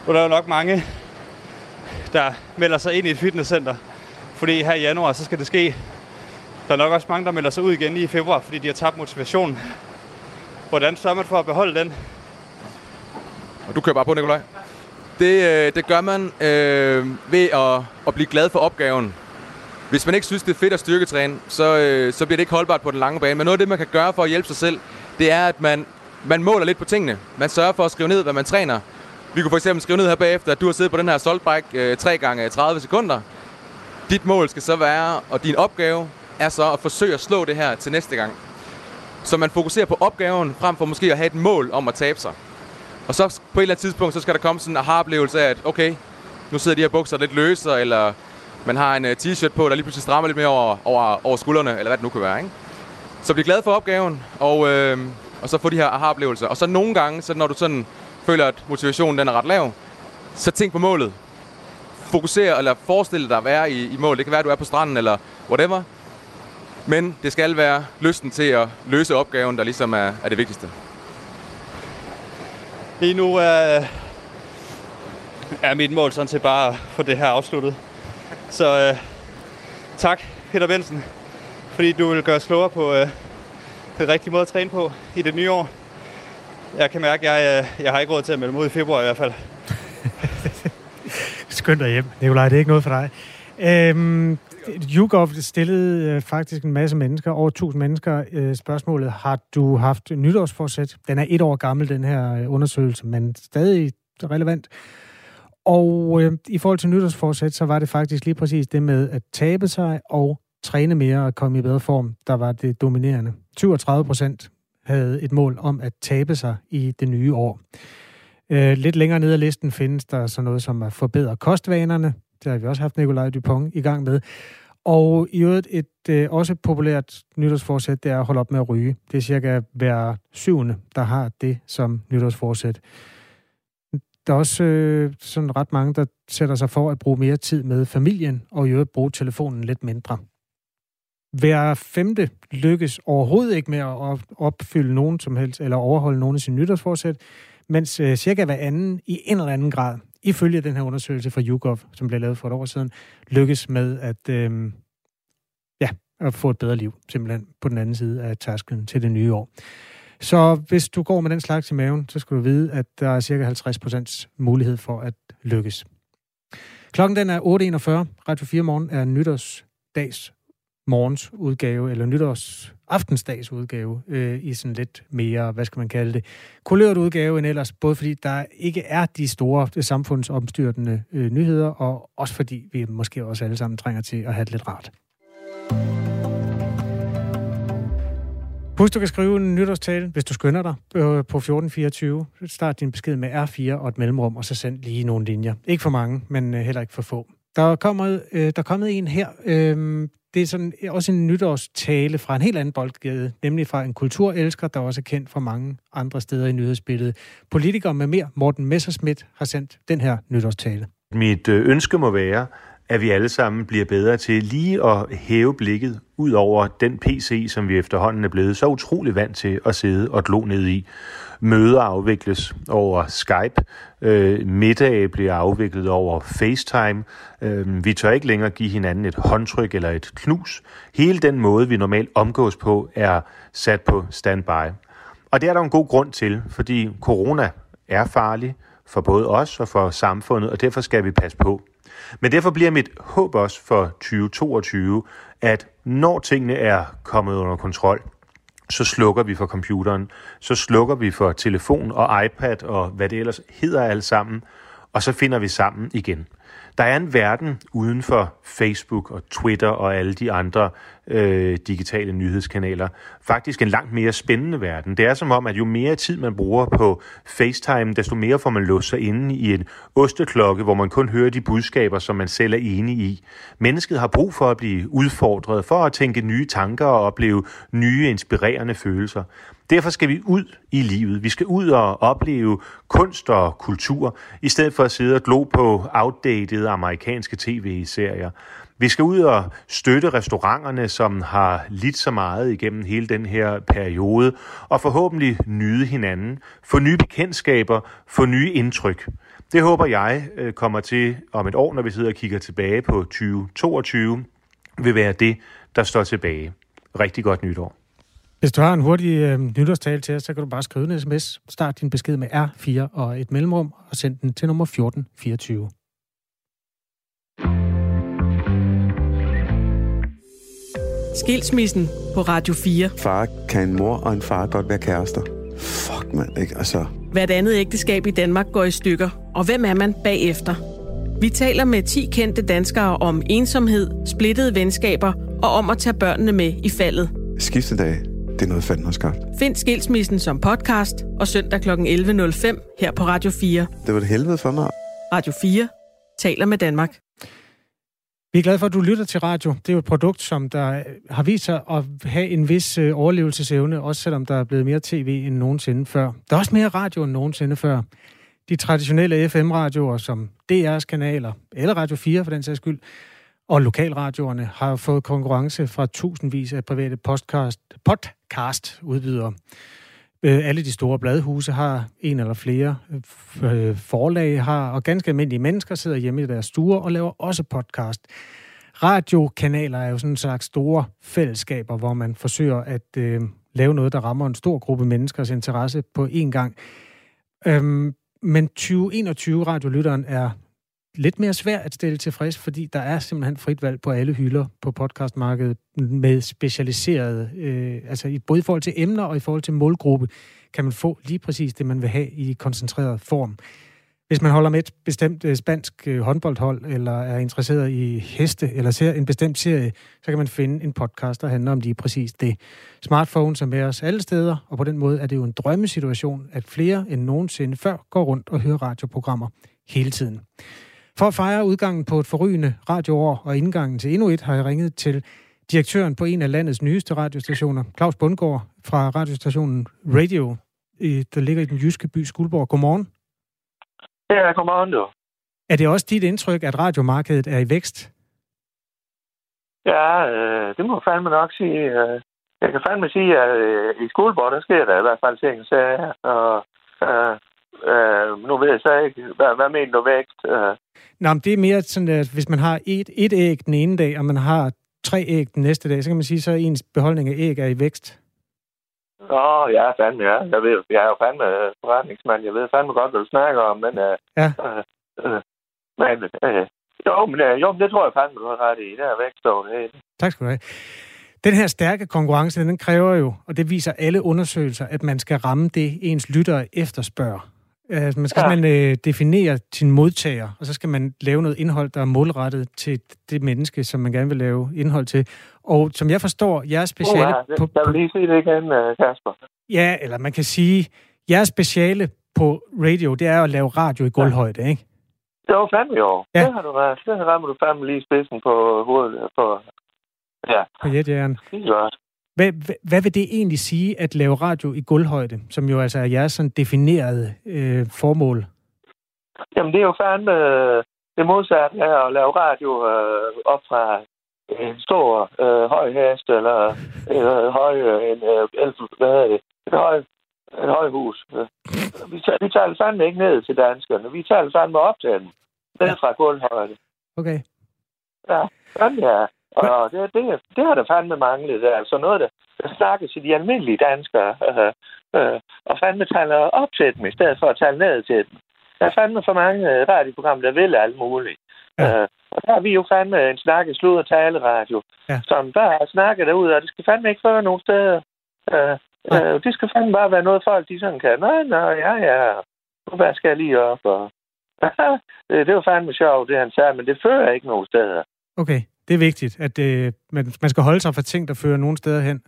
nu er der jo nok mange, der melder sig ind i et fitnesscenter. Fordi her i januar, så skal det ske. Der er nok også mange, der melder sig ud igen i februar, fordi de har tabt motivationen. Hvordan sørger man for at beholde den? Og du kører bare på, Nikolaj. Det, øh, det gør man øh, ved at, at blive glad for opgaven. Hvis man ikke synes, det er fedt at styrketræne, så, øh, så bliver det ikke holdbart på den lange bane. Men noget af det, man kan gøre for at hjælpe sig selv, det er, at man, man måler lidt på tingene. Man sørger for at skrive ned, hvad man træner. Vi kunne for eksempel skrive ned her bagefter, at du har siddet på den her saltbike øh, 3 gange 30 sekunder. Dit mål skal så være, og din opgave er så at forsøge at slå det her til næste gang. Så man fokuserer på opgaven, frem for måske at have et mål om at tabe sig. Og så på et eller andet tidspunkt, så skal der komme sådan en aha-oplevelse af, at okay, nu sidder de her bukser lidt løse, eller man har en øh, t-shirt på, der lige pludselig strammer lidt mere over, over, over skuldrene, eller hvad det nu kan være, ikke? Så bliv glad for opgaven, og, øh, og så få de her aha-oplevelser. Og så nogle gange, så når du sådan føler, at motivationen den er ret lav, så tænk på målet. Fokuser, eller forestil dig at være i, i mål. Det kan være, at du er på stranden, eller whatever. Men det skal være lysten til at løse opgaven, der ligesom er, er det vigtigste. Lige nu er, er mit mål sådan set bare at få det her afsluttet. Så øh, tak, Peter Bensen, fordi du vil gøre os klogere på øh, den rigtige måde at træne på i det nye år. Jeg kan mærke, at jeg, øh, jeg har ikke råd til at melde mig ud i februar i hvert fald. Skynd dig hjem, Nikolaj. Det er ikke noget for dig. Øhm, YouGov stillede øh, faktisk en masse mennesker, over 1000 mennesker, øh, spørgsmålet, har du haft nytårsforsæt? Den er et år gammel, den her øh, undersøgelse, men stadig relevant. Og øh, i forhold til nytårsforsæt, så var det faktisk lige præcis det med at tabe sig og træne mere og komme i bedre form, der var det dominerende. 37 procent havde et mål om at tabe sig i det nye år. Øh, lidt længere nede ad listen findes der så noget som at forbedre kostvanerne. Det har vi også haft Nikolaj Dupont i gang med. Og i øvrigt et øh, også populært nytårsforsæt, det er at holde op med at ryge. Det er cirka hver syvende, der har det som nytårsforsæt. Der er også øh, sådan ret mange, der sætter sig for at bruge mere tid med familien, og i øvrigt bruge telefonen lidt mindre. Hver femte lykkes overhovedet ikke med at opfylde nogen som helst, eller overholde nogen af sine nytårsforsæt, mens øh, cirka hver anden i en eller anden grad, ifølge den her undersøgelse fra YouGov, som blev lavet for et år siden, lykkes med at, øh, ja, at få et bedre liv, simpelthen på den anden side af tasken til det nye år. Så hvis du går med den slags i maven, så skal du vide, at der er cirka 50% mulighed for at lykkes. Klokken den er 8.41. Radio 4 Morgen er nytårsdags morgens udgave, eller nytårs aftensdags udgave, øh, i sådan lidt mere, hvad skal man kalde det, kulørt udgave end ellers, både fordi der ikke er de store øh, samfundsomstyrtende øh, nyheder, og også fordi vi måske også alle sammen trænger til at have det lidt rart. Husk, du kan skrive en nytårstale, hvis du skynder dig, øh, på 1424. Start din besked med R4 og et mellemrum, og så send lige nogle linjer. Ikke for mange, men øh, heller ikke for få. Der er kommet, øh, der er kommet en her. Øh, det er sådan øh, også en nytårstale fra en helt anden boldgade, nemlig fra en kulturelsker, der også er kendt fra mange andre steder i nyhedsbilledet. Politiker med mere, Morten Messerschmidt, har sendt den her nytårstale. Mit øh, ønske må være, at vi alle sammen bliver bedre til lige at hæve blikket ud over den PC, som vi efterhånden er blevet så utrolig vant til at sidde og glo ned i. Møder afvikles over Skype, øh, middage bliver afviklet over FaceTime, øh, vi tør ikke længere give hinanden et håndtryk eller et knus. Hele den måde, vi normalt omgås på, er sat på standby. Og det er der en god grund til, fordi corona er farlig for både os og for samfundet, og derfor skal vi passe på. Men derfor bliver mit håb også for 2022, at når tingene er kommet under kontrol, så slukker vi for computeren, så slukker vi for telefon og iPad og hvad det ellers hedder alt sammen, og så finder vi sammen igen. Der er en verden uden for Facebook og Twitter og alle de andre øh, digitale nyhedskanaler. Faktisk en langt mere spændende verden. Det er som om, at jo mere tid man bruger på FaceTime, desto mere får man låst sig inde i en osteklokke, hvor man kun hører de budskaber, som man selv er enig i. Mennesket har brug for at blive udfordret, for at tænke nye tanker og opleve nye inspirerende følelser. Derfor skal vi ud i livet. Vi skal ud og opleve kunst og kultur, i stedet for at sidde og glo på outdated amerikanske tv-serier. Vi skal ud og støtte restauranterne, som har lidt så meget igennem hele den her periode, og forhåbentlig nyde hinanden, få nye bekendtskaber, få nye indtryk. Det håber jeg øh, kommer til om et år, når vi sidder og kigger tilbage på 2022, vil være det, der står tilbage. Rigtig godt nytår. Hvis du har en hurtig øh, nytårstale til os, så kan du bare skrive en sms. Start din besked med R4 og et mellemrum, og send den til nummer 1424. Skilsmissen på Radio 4. Far kan en mor og en far godt være kærester. Fuck, mand, ikke? Altså... Hvert andet ægteskab i Danmark går i stykker. Og hvem er man bagefter? Vi taler med 10 kendte danskere om ensomhed, splittede venskaber og om at tage børnene med i faldet. Skiftedag, det er noget har skabt. Find Skilsmissen som podcast og søndag kl. 11.05 her på Radio 4. Det var det helvede for mig. Radio 4 taler med Danmark. Vi er glade for, at du lytter til radio. Det er jo et produkt, som der øh, har vist sig at have en vis øh, overlevelsesevne, også selvom der er blevet mere tv end nogensinde før. Der er også mere radio end nogensinde før. De traditionelle FM-radioer, som DR's kanaler, eller Radio 4 for den sags skyld, og lokalradioerne har fået konkurrence fra tusindvis af private podcast, podcast-udbydere. Øh, alle de store bladhuse har en eller flere øh, øh, forlag, har, og ganske almindelige mennesker sidder hjemme i deres stuer og laver også podcast. Radiokanaler er jo sådan en slags store fællesskaber, hvor man forsøger at øh, lave noget, der rammer en stor gruppe menneskers interesse på én gang. Øhm, men 2021 radiolytteren er lidt mere svært at stille tilfreds, fordi der er simpelthen frit valg på alle hylder på podcastmarkedet med specialiserede, øh, altså i- både i forhold til emner og i forhold til målgruppe, kan man få lige præcis det, man vil have i koncentreret form. Hvis man holder med et bestemt øh, spansk øh, håndboldhold, eller er interesseret i heste, eller ser en bestemt serie, så kan man finde en podcast, der handler om lige præcis det. Smartphones er med os alle steder, og på den måde er det jo en drømmesituation, at flere end nogensinde før går rundt og hører radioprogrammer hele tiden. For at fejre udgangen på et forrygende radioår og indgangen til endnu et, har jeg ringet til direktøren på en af landets nyeste radiostationer, Claus Bundgaard fra radiostationen Radio, der ligger i den jyske by Skuldborg. Godmorgen. Ja, godmorgen du. Er det også dit indtryk, at radiomarkedet er i vækst? Ja, øh, det må jeg fandme nok sige. Øh, jeg kan fandme sige, at øh, i Skuldborg, der sker der i hvert fald ting, så og, øh, øh, nu ved jeg så ikke, hvad, hvad mener du vægt? Øh, Nå, men det er mere sådan, at hvis man har et, et æg den ene dag, og man har tre æg den næste dag, så kan man sige, så er ens beholdning af æg er i vækst. Åh, ja, fandme, ja. Jeg, ved, jeg er jo fandme øh, forretningsmand. Jeg ved fandme godt, hvad du snakker om, men... Øh, ja. Øh, øh, men, øh, jo, men, øh, jo, men det tror jeg fandme, du har ret i. Det er vækst over det hele. Tak skal du have. Den her stærke konkurrence, den kræver jo, og det viser alle undersøgelser, at man skal ramme det, ens lyttere efterspørger. Altså, man skal ja. man, øh, definere sin modtager, og så skal man lave noget indhold, der er målrettet til det menneske, som man gerne vil lave indhold til. Og som jeg forstår, jeres speciale... Uh, det, på, jeg vil lige sige det igen, øh, Kasper. Ja, eller man kan sige, jeres speciale på radio, det er at lave radio i gulvhøjde, ja. ikke? Jo, fandme jo. Ja. Det har du ret. Det rammer du fandme lige spidsen på hovedet. På, ja. På jetjæren. Det er godt. Hvad, hvad, hvad vil det egentlig sige at lave radio i gulvhøjde, som jo altså er jeres sådan definerede øh, formål? Jamen, det er jo fandme øh, det modsatte af at lave radio øh, op fra en stor øh, høj hest, eller øh, høj, en, øh, hvad hedder det, et høj, et høj hus. Vi, tager, vi tager fandme ikke ned til danskerne. Vi tager fandme op til dem. Ned fra gulvhøjde. Okay. Ja, fandme ja. Og det, det, det har der fandme manglet. Er altså noget, der, der snakker til de almindelige danskere. Øh, øh, og fandme taler op til dem, i stedet for at tale ned til dem. Der er fandme for mange radioprogrammer, der vil alt muligt. Ja. Øh, og der har vi jo fandme en snakke, slud og tale radio, ja. som bare snakker derude, og det skal fandme ikke føre nogen steder. Øh, øh, det skal fandme bare være noget, folk de sådan kan. Nej, nej, ja, ja. Nu skal jeg lige op? Og... det, det var fandme sjovt, det han sagde, men det fører ikke nogen steder. Okay, det er vigtigt, at øh, man, man skal holde sig for ting, der fører nogen steder hen.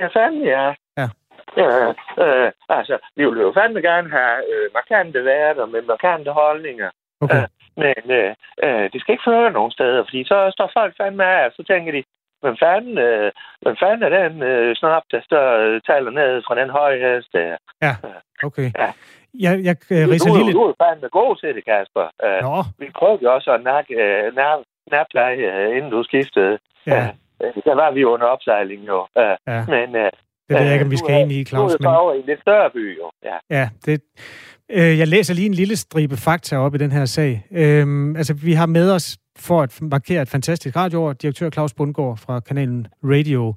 Ja, fandme ja. Ja. Ja, øh, altså, vi vil jo fandme gerne have øh, markante værter med markante holdninger. Okay. Øh, men øh, øh, det skal ikke føre nogen steder, fordi så står folk fandme af, og så tænker de, hvem fanden, øh, hvem fanden er den øh, snap, der står, øh, taler ned fra den høje hest der? Ja, okay. Ja. Jeg, jeg øh, riser du, lige du, du er fandme god til det, Kasper. Øh, Nå. Vi prøvede jo også at nakke, øh, nap, øh, inden du skiftede. Ja. Øh, der var vi under opsejling jo. Øh, Ja. Men øh, Det ved jeg ikke, om vi skal ind i, Claus. Du er over i en lidt større by, jo. Ja. Ja, det, øh, jeg læser lige en lille stribe fakta op i den her sag. Øhm, altså, vi har med os for at markere et fantastisk radioår, direktør Claus Bundgaard fra kanalen Radio,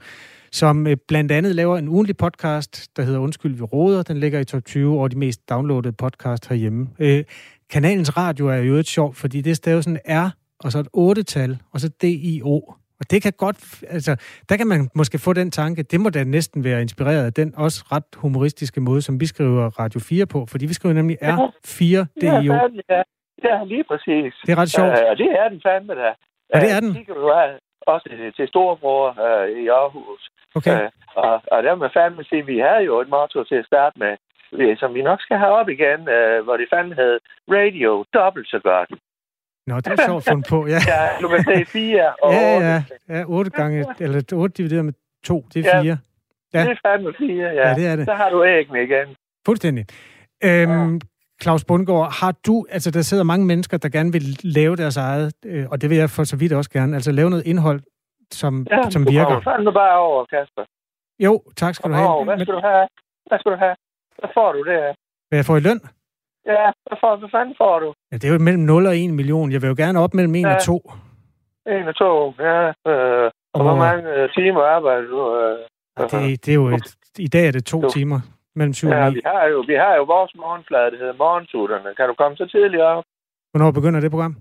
som øh, blandt andet laver en ugenlig podcast, der hedder Undskyld, vi råder. Den ligger i top 20 over de mest downloadede podcast herhjemme. Øh, kanalens radio er jo et sjovt, fordi det staver sådan R, og så et 8-tal, og så D-I-O. Og det kan godt, altså, der kan man måske få den tanke, det må da næsten være inspireret af den også ret humoristiske måde, som vi skriver Radio 4 på, fordi vi skriver nemlig R4DIO. Ja, ja. ja, lige præcis. Det er ret sjovt. Ja, det er den fandme da. Ja, det er den. Det kan du have også til, storebror uh, i Aarhus. Okay. Uh, og, og der må fandme sige, vi havde jo et motto til at starte med, øh, som vi nok skal have op igen, uh, hvor det fandme hed Radio dobbelt så godt. Nå, det er sjovt fundet på, ja. ja, du kan se 4 og ja, 8. ja, ja, 8 gange, eller 8 divideret med 2, det er 4. Ja. Ja. Det er fandme 4, ja. Ja, det er det. Så har du æggene igen. Fuldstændig. Øhm, ja. Claus Bundgaard, har du, altså der sidder mange mennesker, der gerne vil lave deres eget, øh, og det vil jeg for så vidt også gerne, altså lave noget indhold, som, Ja, som du virker. kommer fandme bare over, Kasper. Jo, tak skal du have. Hvad skal du have? Hvad skal du have? Hvad får du der? Hvad jeg får i løn? Ja, hvad, får, hvad fanden får du? Ja, det er jo mellem 0 og 1 million. Jeg vil jo gerne op mellem 1 Ja. og 2. En og to, ja. Øh, og hvor Og- mange øh, timer arbejder du? Øh, Det, det er jo et, I dag er det to timer. Mellem 7 ja, og 9. vi har, jo, vi har jo vores morgenflade, det hedder Morgensutterne. Kan du komme så tidligt op? Hvornår begynder det program?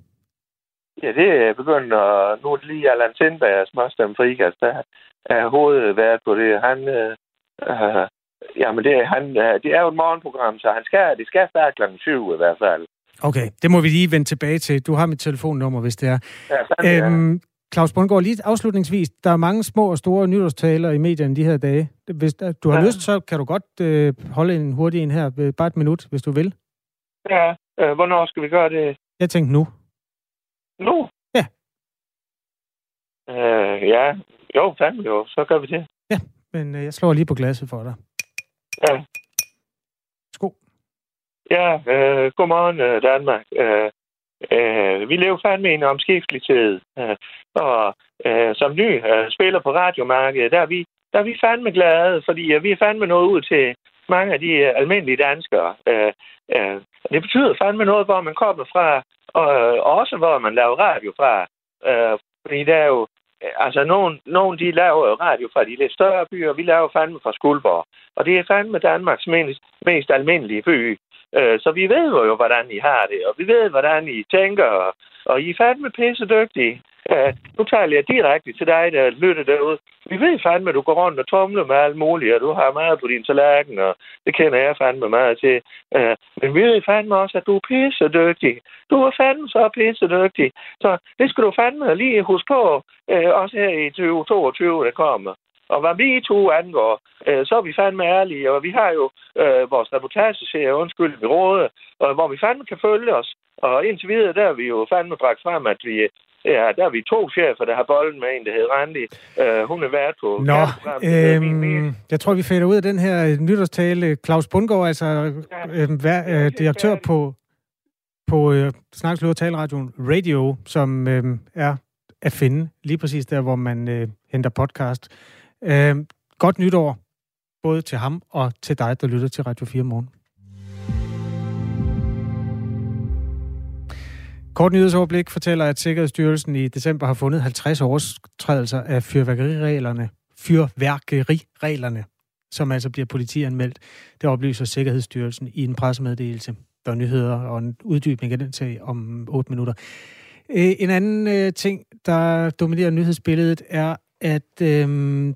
Ja, det er begyndt at... Nu er det lige Allan Sindberg, småstem frikast, der er hovedet været på det. Han... Øh, øh, jamen, det, han, øh, det er jo et morgenprogram, så han skal, det skal starte klokken 7 i hvert fald. Okay, det må vi lige vende tilbage til. Du har mit telefonnummer, hvis det er. Ja, sådan, øhm, Claus Bundgaard, lige afslutningsvis. Der er mange små og store nytårstaler i medierne de her dage. Hvis du har ja. lyst, så kan du godt øh, holde en hurtig en her. Øh, bare et minut, hvis du vil. Ja, øh, hvornår skal vi gøre det? Jeg tænkte nu. Nu? Ja. Øh, ja, jo, fandme jo. Så gør vi det. Ja, men øh, jeg slår lige på glasset for dig. Ja. Sko. Ja, øh, godmorgen øh, Danmark. Øh, øh, vi lever fandme i en omskiftelig tid. Øh, og øh, som ny øh, spiller på radiomarkedet, der er vi, der er vi fandme glade, fordi øh, vi er fandme nået ud til mange af de øh, almindelige danskere. Øh, øh, det betyder fandme noget, hvor man kommer fra, og, og også hvor man laver radio fra. Øh, fordi der er jo altså, nogen, nogen de laver radio fra de lidt større byer, vi laver fandme fra Skuldborg. Og det er fandme Danmarks mest, mest almindelige by. Øh, så vi ved jo, hvordan I har det, og vi ved, hvordan I tænker, og, og I er fandme pisse dygtige. Uh, nu taler jeg direkte til dig, der lytter derude. Vi ved fandme, at du går rundt og tumler med alt muligt, og du har meget på din tallerken, og det kender jeg fandme meget til. Uh, men vi ved fandme også, at du er pisse dygtig. Du er fandme så pisse dygtig. Så det skal du fandme lige huske på, uh, også her i 2022, der kommer. Og hvad vi to angår, øh, så er vi fandme ærlige, og vi har jo øh, vores reportageserie, undskyld, vi råder, og hvor vi fandme kan følge os. Og indtil videre, der er vi jo fandme bragt frem, at vi, ja, der er vi to chefer, der har bolden med en, der hedder Randi. Øh, hun er vært på... Nå, øhm, jeg tror, vi fader ud af den her nytårstale. Claus Bundgaard, altså øh, vær, øh, direktør på, på øh, Snakkes og Talradioen Radio, som øh, er at finde lige præcis der, hvor man øh, henter podcast. Øh, godt nytår, både til ham og til dig, der lytter til Radio 4 morgen. Kort nyhedsoverblik fortæller, at Sikkerhedsstyrelsen i december har fundet 50 overtrædelser af fyrværkerireglerne. Fyrværkerireglerne, som altså bliver politianmeldt. Det oplyser Sikkerhedsstyrelsen i en pressemeddelelse. Der er nyheder og en uddybning af den til om 8 minutter. Øh, en anden øh, ting, der dominerer nyhedsbilledet, er, at øhm,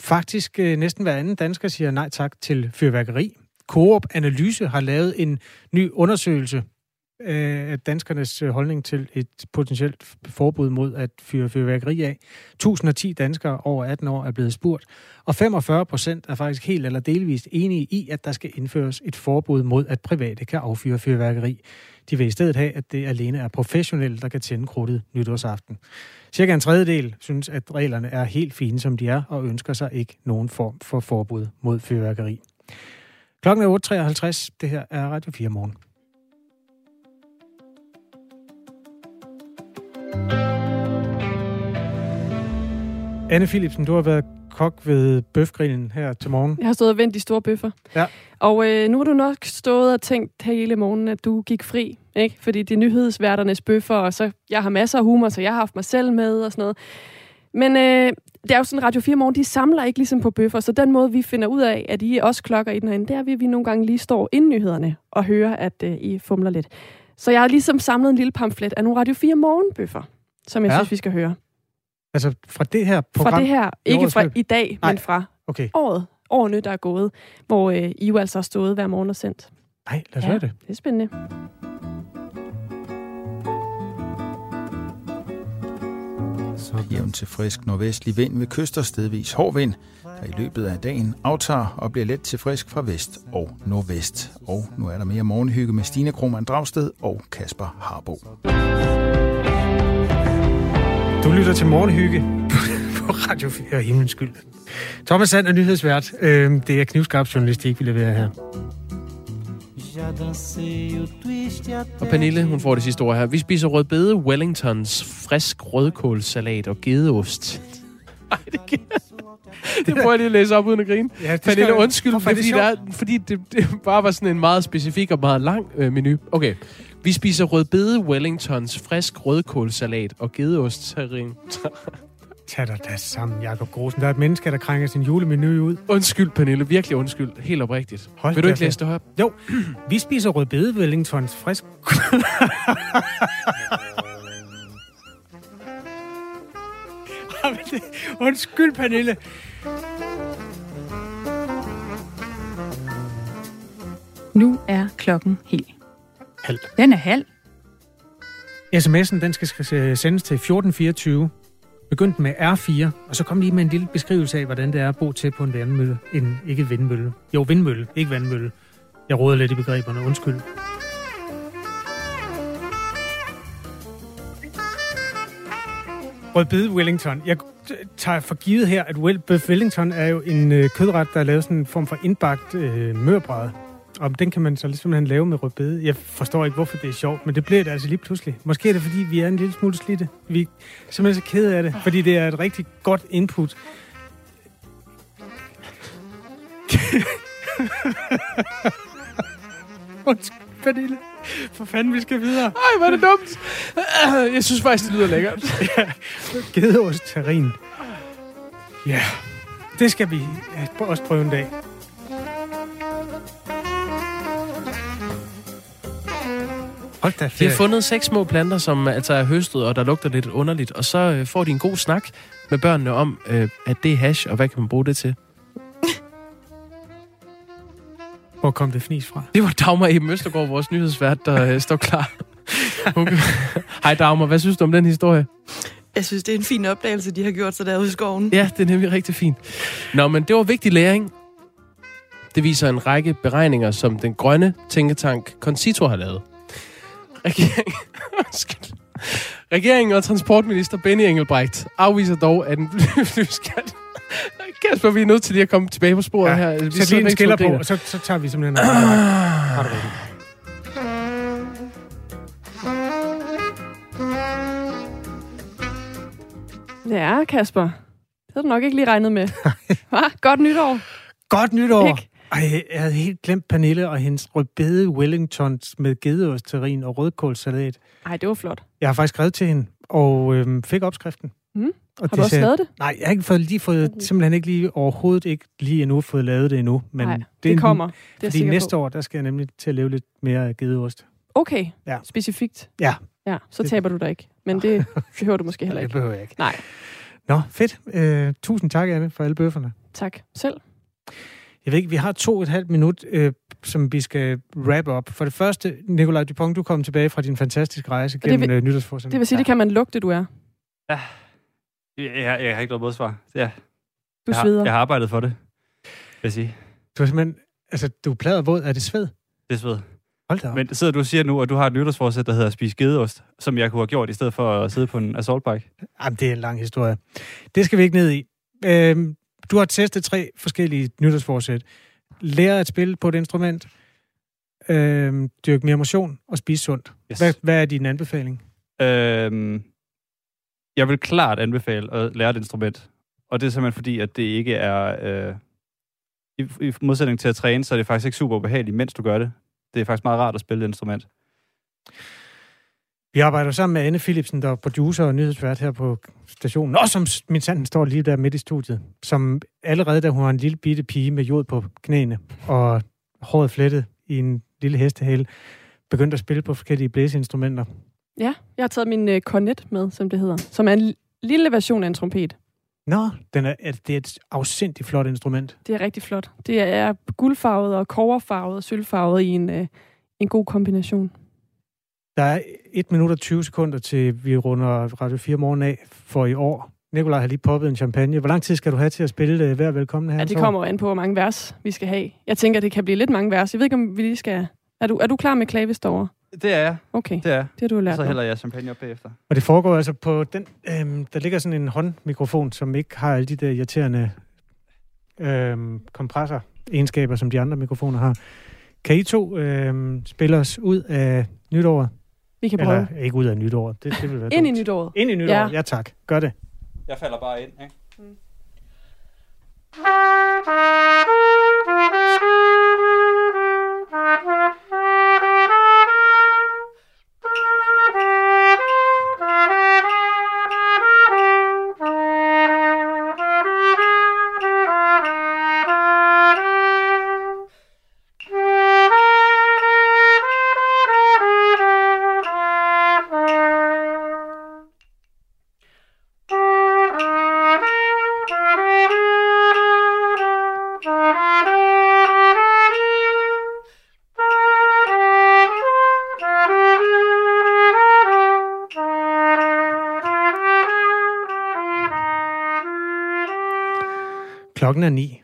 faktisk øh, næsten hver anden dansker siger nej tak til fyrværkeri. Coop Analyse har lavet en ny undersøgelse øh, danskernes øh, holdning til et potentielt forbud mod at fyre fyrværkeri af. 1010 danskere over 18 år er blevet spurgt, og 45 procent er faktisk helt eller delvist enige i, at der skal indføres et forbud mod, at private kan affyre fyrværkeri. De vil i stedet have, at det alene er professionelle, der kan tænde krudtet nytårsaften. Cirka en tredjedel synes, at reglerne er helt fine, som de er, og ønsker sig ikke nogen form for forbud mod fyrværkeri. Klokken er 8.53. Det her er Radio 4 morgen. Anne Philipsen, du har været kok ved bøfgrillen her til morgen. Jeg har stået og vendt de store bøffer. Ja. Og øh, nu har du nok stået og tænkt hele morgen, at du gik fri, ikke? Fordi det er nyhedsværternes bøffer, og så jeg har masser af humor, så jeg har haft mig selv med og sådan noget. Men øh, det er jo sådan, Radio 4 Morgen, de samler ikke ligesom på bøffer, så den måde, vi finder ud af, at I også klokker i den herinde, det er, at vi nogle gange lige står inden nyhederne og hører, at øh, I fumler lidt. Så jeg har ligesom samlet en lille pamflet af nogle Radio 4 Morgenbøffer, som jeg ja. synes, vi skal høre. Altså fra det her program? Fra det her, ikke fra i dag, Nej. men fra okay. året, årene, der er gået, hvor øh, I jo altså har stået hver morgen og sendt. Nej, lad os ja, høre det. det er spændende. Jævn til frisk nordvestlig vind ved kyster stedvis hård vind, der i løbet af dagen aftager og bliver let til frisk fra vest og nordvest. Og nu er der mere morgenhygge med Stine Krohmann Dragsted og Kasper Harbo. Du lytter til Morgenhygge på Radio 4, himlens skyld. Thomas Sand er nyhedsvært. Øhm, det er knivskarp journalistik, vi leverer her. Og Pernille, hun får det sidste ord her. Vi spiser rødbede Wellingtons, frisk rødkålsalat og gedeost. Ej, det kan det prøver jeg lige at læse op uden at grine. Ja, Pernille, undskyld, Hvorfor er det fordi, der, er- fordi det, det bare var sådan en meget specifik og meget lang øh, menu. Okay. Vi spiser rødbede Wellingtons, frisk rødkålsalat og gedeost. Tag dig da sammen, Jakob Grosen. Der er et menneske, der krænker sin julemenu ud. Undskyld, Pernille. Virkelig undskyld. Helt oprigtigt. Hold Vil du ikke læse det op? Jo. Vi spiser rød rødbede Wellingtons frisk... Undskyld, Pernille. Nu er klokken helt. Halv. Den er halv. SMS'en den skal sendes til 1424 begyndte med R4, og så kom lige med en lille beskrivelse af, hvordan det er at bo til på en vandmølle. En, ikke vindmølle. Jo, vindmølle, ikke vandmølle. Jeg råder lidt i begreberne, undskyld. Rødbede Wellington. Jeg tager for givet her, at Bøf Wellington er jo en øh, kødret, der er lavet sådan en form for indbagt øh, mørbræd. Og den kan man så simpelthen lave med rødbede. Jeg forstår ikke, hvorfor det er sjovt, men det bliver det altså lige pludselig. Måske er det, fordi vi er en lille smule slidte. Vi er simpelthen så kede af det, fordi det er et rigtig godt input. Undskyld, Pernille. For fanden, vi skal videre. Ej, hvor er det dumt. Jeg synes faktisk, det lyder lækkert. ja, gedeost terrin. Ja, det skal vi også prøve en dag. Hold da De har fundet seks små planter, som altså er høstet, og der lugter lidt underligt. Og så øh, får de en god snak med børnene om, øh, at det er hash, og hvad kan man bruge det til? Hvor kom det fnis fra? Det var Dagmar Eben Østergaard, vores nyhedsvært, der øh, står klar. Okay. Hej Dagmar, hvad synes du om den historie? Jeg synes, det er en fin opdagelse, de har gjort sig derude i skoven. Ja, det er nemlig rigtig fint. Nå, men det var vigtig læring. Det viser en række beregninger, som den grønne tænketank Concito har lavet. Regeringen, Undskyld. Regeringen og transportminister Benny Engelbrecht afviser dog, at en flyskat... Kasper, vi er nødt til lige at komme tilbage på sporet Ja, her. Vi Sæt lige en skiller på, og så, så tager vi simpelthen... Ah. Har du. Ja, Kasper. Det havde du nok ikke lige regnet med. Hva? Godt nytår. Godt nytår. Ikke? Ej, jeg havde helt glemt Pernille og hendes rødbede Wellingtons med gedeostterrin og rødkålsalat. Ej, det var flot. Jeg har faktisk skrevet til hende, og øhm, fik opskriften. Mm. Og Har du også lavet det? Nej, jeg har ikke fået, lige fået, simpelthen ikke lige overhovedet ikke lige endnu fået lavet det endnu. Men Nej, det en- kommer. Det er fordi næste på. år, der skal jeg nemlig til at leve lidt mere gedeost. Okay, Ja. specifikt. Ja. Ja, så Det- taber du dig ikke. Men det behøver du måske heller Det ikke. behøver jeg ikke. Nej, Nå, fedt. Øh, tusind tak, Anne, for alle bøfferne. tak. Selv. Jeg ved ikke, vi har to og et halvt minut, øh, som vi skal wrap op. For det første, Nikolaj Dupont, du kom tilbage fra din fantastiske rejse det gennem vil- øh, nytårsforsætningen. Det vil sige, det kan man lugte, du er. Jeg, jeg, jeg har ikke noget modsvar. Ja. Du jeg har, sveder. Jeg har arbejdet for det, vil jeg sige. Du er simpelthen, altså, du er plad og våd. Er det sved? Det er sved. Hold da op. Men sidder du og siger nu, at du har et nytårsforsæt, der hedder at spise gedeost, som jeg kunne have gjort, i stedet for at sidde på en assault bike? Jamen, det er en lang historie. Det skal vi ikke ned i. Øhm, du har testet tre forskellige nytårsforsæt. Lære at spille på et instrument, øhm, dyrke mere motion og spise sundt. Yes. Hvad, hvad er din anbefaling? Øhm, jeg vil klart anbefale at lære et instrument. Og det er simpelthen fordi, at det ikke er... Øh, i, I modsætning til at træne, så er det faktisk ikke super behageligt, mens du gør det. Det er faktisk meget rart at spille et instrument. Vi arbejder sammen med Anne Philipsen, der er producer og nyhedsvært her på stationen. Og som min sanden står lige der midt i studiet. Som allerede, da hun var en lille bitte pige med jod på knæene og håret flettet i en lille hestehale, begyndte at spille på forskellige blæseinstrumenter. Ja, jeg har taget min øh, med, som det hedder. Som er en lille version af en trompet. Nå, den er, det er et afsindigt flot instrument. Det er rigtig flot. Det er guldfarvet og koverfarvet og sølvfarvet i en, øh, en god kombination. Der er 1 minut og 20 sekunder til, vi runder Radio 4 morgen af for i år. Nikolaj har lige poppet en champagne. Hvor lang tid skal du have til at spille øh, hver velkommen her? Ja, det kommer an på, hvor mange vers vi skal have. Jeg tænker, det kan blive lidt mange vers. Jeg ved ikke, om vi lige skal... Er du, er du klar med klavis derovre? Det er jeg. Okay, Det er det har du lært Så hælder jeg champagne op bagefter. Og det foregår altså på den... Øhm, der ligger sådan en håndmikrofon, som ikke har alle de der irriterende øhm, kompressor-egenskaber, som de andre mikrofoner har. Kan I to øhm, spille os ud af nytåret? Vi kan prøve. Eller ikke ud af nytåret. Det, det vil være Ind i dumt. nytåret. Ind i nytåret, ja. Ja. tak. Gør det. Jeg falder bare ind, ikke? Thank Klokken er ni.